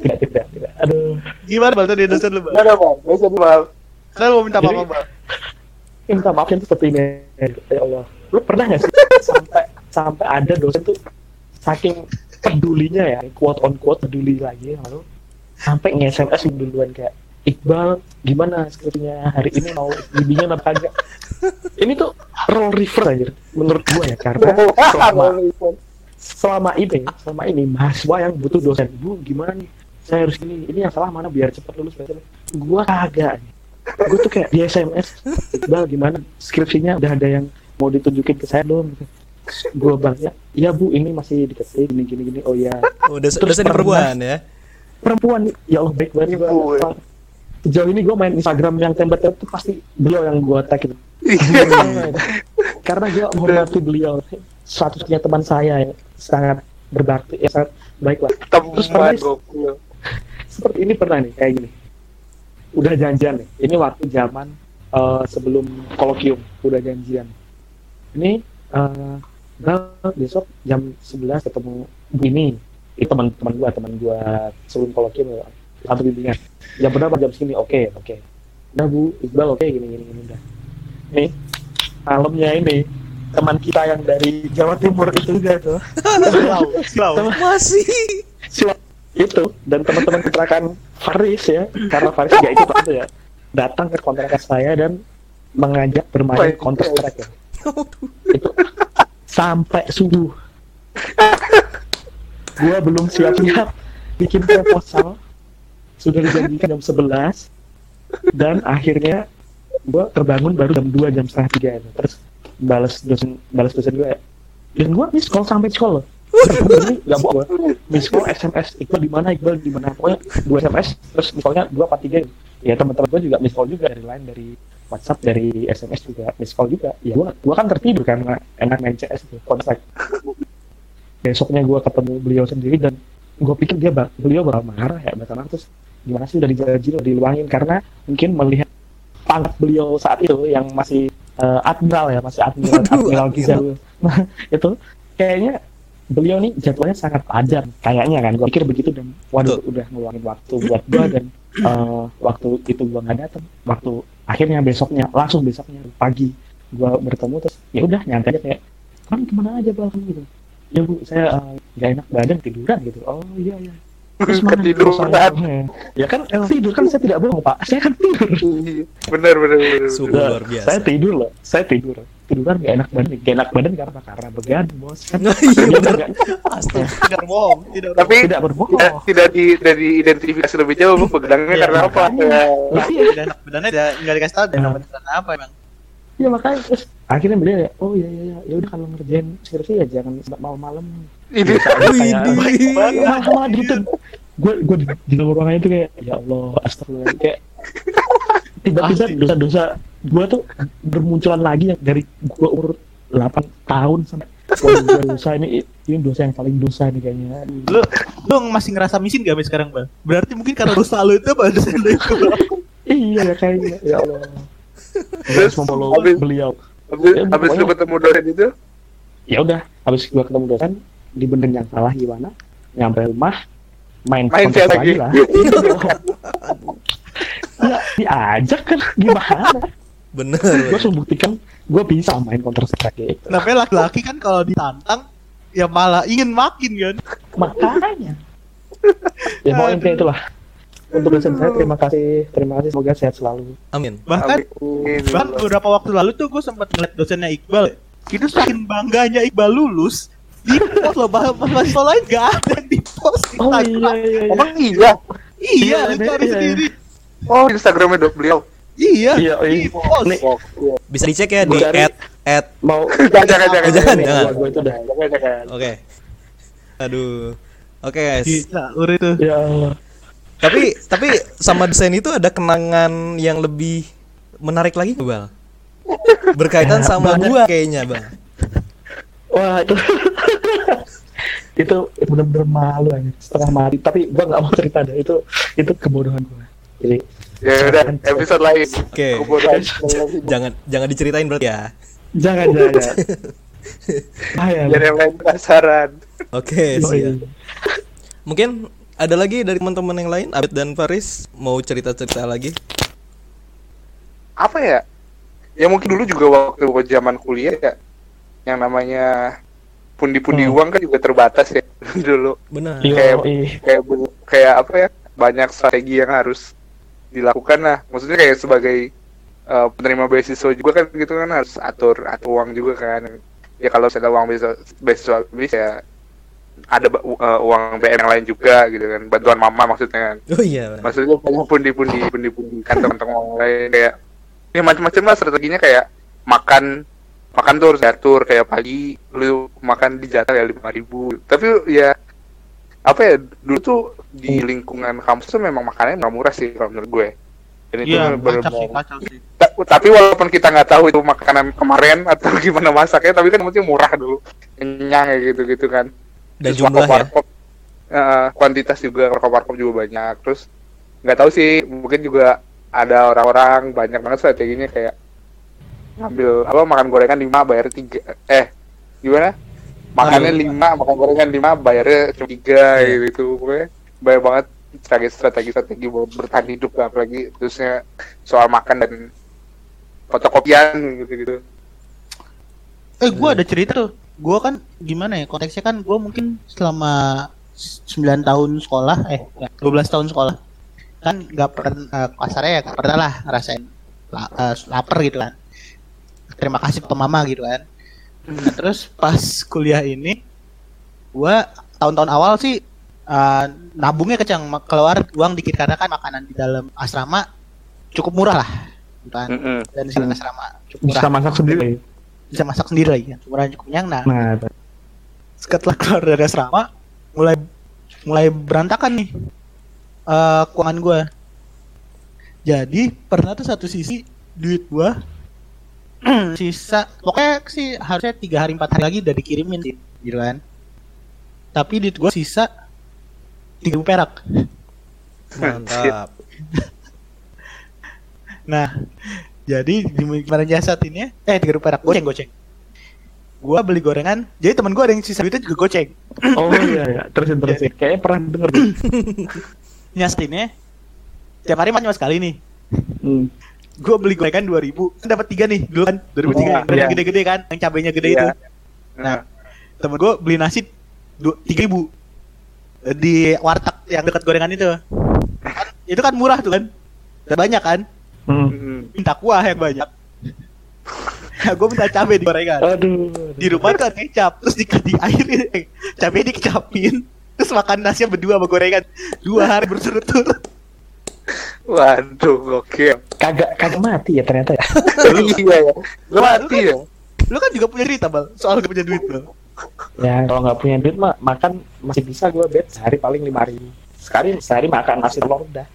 tidak tidak tidak aduh Gimana bal tadi dosen lu bal? Gimana bang? Dosen bang. Saya mau minta maaf bal. Minta maafnya tuh seperti ini ya Allah lu pernah gak sih sampai sampai ada dosen tuh saking pedulinya ya quote on quote peduli lagi lalu sampai nge-SMS lu duluan kayak Iqbal gimana skripnya hari ini mau bimbingan apa kagak ini tuh role reverse aja menurut gua ya karena (laughs) selama selama ini selama ini mahasiswa yang butuh dosen bu gimana nih? Saya harus ini ini yang salah mana biar cepat lulus gua kagak gue tuh kayak di SMS Iqbal gimana? Skripsinya udah ada yang mau ditunjukin ke saya belum? Gue balasnya iya bu ini masih diketik gini gini gini. Oh ya Oh, dosen, Terus dosen perempuan ya. perempuan ya Allah baik banget. Pak. Sejauh ini gue main Instagram yang tembak-tembak tuh pasti beliau yang gue tag itu. Karena gue menghormati beliau. Satu-satunya teman saya yang sangat berbakti ya sangat baik lah. Terus pernah- seperti ini pernah nih kayak gini. Udah janjian nih. Ini waktu zaman eh, sebelum kolokium udah janjian. Ini Bal, besok jam 11 ketemu ini itu teman-teman gua teman gua sebelum kolokium ya satu bimbingan. Jam berapa? Jam segini. Oke oke. Udah Bu. Iqbal oke. Gini gini gini udah. Nih malamnya ini teman kita yang dari Jawa Timur itu juga tuh. Silau, (laughs) silau. Masih. Silat itu. Dan teman-teman kontrakan Faris ya. Karena Faris gak ikut waktu ya. Datang ke kontrakan saya dan mengajak bermain Counter Strike ya. Itu. Sampai subuh. (laughs) Gua belum siap-siap bikin proposal sudah dijanjikan jam 11 dan akhirnya gua terbangun baru jam 2 jam setengah tiga terus balas dosen balas dosen gue dan gua miss call sampai sekolah. Ini gak bohong gua. Miss call SMS Iqbal di mana Iqbal di mana. Pokoknya dua SMS terus miss callnya dua apa tiga. Ya teman-teman gue juga miss call juga dari lain dari WhatsApp dari SMS juga miss call juga. Ya gua gua kan tertidur karena enak main CS itu kontak. Besoknya gua ketemu beliau sendiri dan gue pikir dia bak beliau bakal marah ya bakal gimana sih udah dijanji udah diluangin? Karena mungkin melihat pangkat beliau saat itu yang masih eh, admiral ya masih admiral Waduh, admiral. Gizal (laughs) itu kayaknya beliau nih jadwalnya sangat padat kayaknya kan. Gue pikir begitu dan waduh udah ngeluangin waktu buat gua dan eh, waktu itu gua nggak datang waktu akhirnya besoknya langsung besoknya pagi gua bertemu terus ya udah nyantai aja kayak kan ke mana aja bang? Gitu. Ya bu saya eh, nggak enak badan tiduran gitu. Oh iya iya terus mana Ketiduran. ya kan eh, tidur kan saya tidak bohong pak. Saya kan tidur. Bener bener Nah, luar biasa. saya tidur loh. Saya tidur. Tiduran gak enak badan gak enak badan karena karena begadang bos. Kan Nah, iya bener. Astaga. Tidak bohong, tidak Tapi tidak berbohong. tidak, tidak di dari identifikasi lebih jauh bu pedangnya Iya, karena apa? Ya, enak badannya tidak nggak dikasih tahu dan beneran apa emang. Iya makanya. Terus akhirnya beliau ya oh iya iya iya. Ya udah kalau ngerjain skripsi ya jangan malam-malam ini gitu. Gue gue di, di dalam ruangan itu kayak ya Allah astagfirullah. Kayak tiba-tiba dosa-dosa gue tuh bermunculan lagi yang dari gue umur 8 tahun sampai dosa ini. Ini dosa yang paling dosa nih kayaknya. Lu lu masih ngerasa misin gak sekarang, Bang? Berarti mungkin karena dosa lu itu apa? Dosa lu itu. Iya kayaknya. Ya Allah. Terus memfollow habis- beliau. habis, Ya, habis lu ketemu dosen itu? Ya udah habis gue ketemu dosen dibenerin yang salah gimana nyampe rumah main Main lagi. lah ya diajak kan gimana Bener. gue bener. suruh buktikan gue bisa main counter strike gitu Namanya laki-laki kan kalau ditantang ya malah ingin makin kan. makanya ya mau intinya itulah untuk dosen saya terima kasih terima kasih semoga sehat selalu Amin. Bahkan Amin. bahkan beberapa waktu lalu tuh gue sempat ngeliat dosennya Iqbal. Itu saking bangganya Iqbal lulus di post loh bahas mahasiswa lain gak ada di post di oh iya Instagram. iya iya Emang iya? Iya, Iya, lu cari iya. sendiri. Oh Instagramnya do- beliau. Iya, Iya, di iya. post. Nih, Bisa dicek ya di Gua at at mau (laughs) Jangan jangan jangan. Oh, jangan, jangan. gue itu udah Jangan jangan. Oke. Aduh. Oke guys. Gila, uri tuh. ya Allah Tapi tapi sama desain itu ada kenangan yang lebih menarik lagi nggak, Bang? Berkaitan sama gua kayaknya, Bang. wah itu (laughs) itu bener-bener malu aja setengah mati tapi gue nggak mau cerita deh itu itu kebodohan gue jadi Ya udah episode lain. Oke. Kebodohan. (laughs) Jangan jangan diceritain berarti ya. jangan jangan (laughs) bahaya Biar yang lain penasaran. Oke, Oh, iya. siap. Mungkin ada lagi dari teman-teman yang lain, Abed dan Faris mau cerita-cerita lagi? Apa ya? Ya mungkin dulu juga waktu waktu zaman kuliah ya. Yang namanya pundi-pundi Hmm. uang kan juga terbatas ya (laughs) dulu. Benar. Kayak ih. kayak kayak apa ya? Banyak strategi yang harus dilakukan lah. Maksudnya kayak sebagai eh, penerima beasiswa juga kan gitu kan harus atur atur uang juga kan. Ya kalau saya uang beasiswa beasiswa habis ya ada ba- u- eh, uang BM yang lain juga gitu kan. Bantuan mama maksudnya kan. Oh iya. Bang. Maksudnya banyak pundi-pundi pundi-pundi kantong-kantong uang lain kayak ya macam-macam lah strateginya kayak makan makan tuh harus diatur kayak pagi lu makan di jatah ya lima ribu. Tapi ya apa ya dulu tuh di lingkungan kampus tuh memang makanannya nggak murah sih kalau menurut gue. Dan itu Iya, bener- kacau sih, kacau sih. Ta- tapi walaupun kita nggak tahu itu makanan kemarin (laughs) atau gimana masaknya tapi kan mungkin murah dulu. Kenyang ya gitu gitu kan. Dan Terus jumlah ya. warkop-warkop, eh, kuantitas juga warkop-warkop juga banyak. Terus nggak tahu sih mungkin juga ada orang-orang banyak banget strateginya kayak ngambil apa makan gorengan lima bayar tiga eh gimana makannya lima makan gorengan lima bayarnya cuma tiga Iya. gitu pokoknya banyak banget strategi strategi strategi buat bertahan hidup lah apalagi terusnya soal makan dan fotokopian gitu gitu Eh, gua ada cerita tuh. Gua kan gimana ya? Konteksnya kan gua mungkin selama 9 tahun sekolah, eh 12 tahun sekolah. Kan nggak pernah eh, kasarnya ya nggak pernah lah ngerasain la- eh, lapar gitu kan. Terima kasih ke mama gitu kan. Nah, terus pas kuliah ini gua tahun-tahun awal sih eh, nabungnya kecang keluar uang dikit karena kan makanan di dalam asrama cukup murah lah gitu kan. Dan di dalam asrama cukup murah. bisa masak sendiri Bisa masak sendiri lagi kan. Murah cukup kenyang. Nah, nah setelah keluar dari asrama mulai mulai berantakan nih eh keuangan gue jadi pernah tuh satu sisi duit gue (clears throat) sisa pokoknya sih harusnya tiga hari empat hari lagi udah dikirimin sih gitu kan tapi duit gue sisa tiga perak Mantap. (laughs) nah jadi gimana jasad ini ya? eh tiga perak goceng goceng gue beli gorengan jadi temen gue ada yang sisa duitnya juga goceng (clears throat) oh iya iya terusin terusin kayaknya pernah denger deh. (laughs) nyasinnya tiap hari cuma sekali nih hmm. Gue beli gorengan dua ribu. Kan dapat tiga nih dulu kan? dua ribu tiga. Oh, yang gede-gede kan? Yang cabenya gede Iya. itu. Nah. Temen gue beli nasi tiga ribu. Di warteg yang dekat gorengan itu. Kan, itu kan murah tuh kan? Dan banyak kan? Hmm. Minta kuah yang banyak. (laughs) Gue minta cabai di gorengan. Aduh. Di rumah ada kecap, terus dikasih air, eh, (laughs) cabai dikecapin, terus makan nasi berdua sama gorengan. Dua hari berturut-turut. Waduh, gokil. Kagak kagak mati ya ternyata ya. (laughs) iya ya. Lu mati ya. Lu kan juga punya cerita bal, soal gak punya duit lo. Ya kalau nggak punya duit mah makan masih bisa gue bet sehari paling lima ribu. Sekali sehari makan nasi telur udah.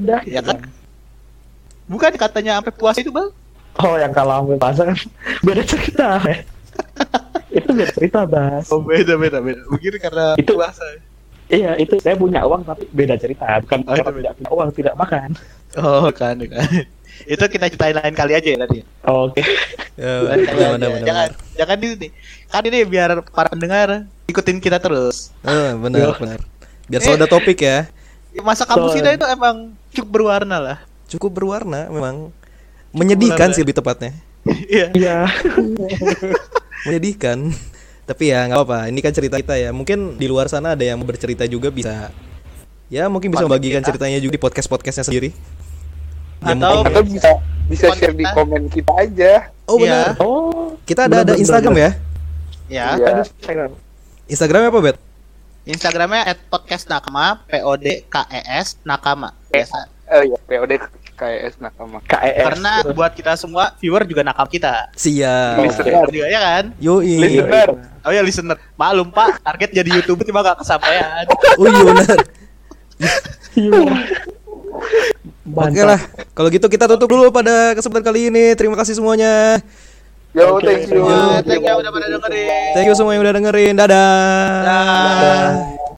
Udah. Ya kan? Bukan katanya sampai puas itu bal? Oh yang kalau ambil puasa kan (laughs) beda cerita. ya. (laughs) itu beda cerita bas. Oh beda beda beda. Mungkin karena Itu- puasa. Iya itu saya punya uang tapi beda cerita. Bukan Oh, itu tidak punya uang tidak makan. Oh kan kan. itu kita ceritain lain kali aja ya tadi. Oke. Ya, Lain kali benar, benar, benar, jangan benar. jangan di sini. Kan ini biar para pendengar ikutin kita terus. Eh, benar, Yo. benar. Biar selalu ada topik ya. Masa kampus Betul. kita itu emang cukup berwarna lah. Cukup berwarna memang. Menyedihkan sih lebih tepatnya. Iya. Iya. (laughs) Menyedihkan. Tapi ya nggak apa-apa. Ini kan cerita kita ya. Mungkin di luar sana ada yang mau bercerita juga bisa. Ya mungkin bisa membagikan ceritanya juga di podcast-podcastnya sendiri. Ya, Atau Atau bisa bisa share di komen kita aja. Oh Iya. benar. Oh. Kita ada ada Instagram ya. ya. Ada Instagram. Instagramnya apa, Bet? Instagramnya at podcast nakama p o d k e s nakama biasa. Oh iya, POD KS Nakama. KES. Karena buat kita semua viewer juga nakam kita. Siap. Listener. Juga ya kan? Yoi. Listener. Oh ya listener. Maklum Pak, target jadi YouTuber cuma gak kesampaian. Oh iya benar. Oke lah. Kalau gitu kita tutup dulu pada kesempatan kali ini. Terima kasih semuanya. Yo, Oke, thank you. Yo, Thank you udah pada dengerin. Thank you semua yang udah dengerin. Dadah. Dah.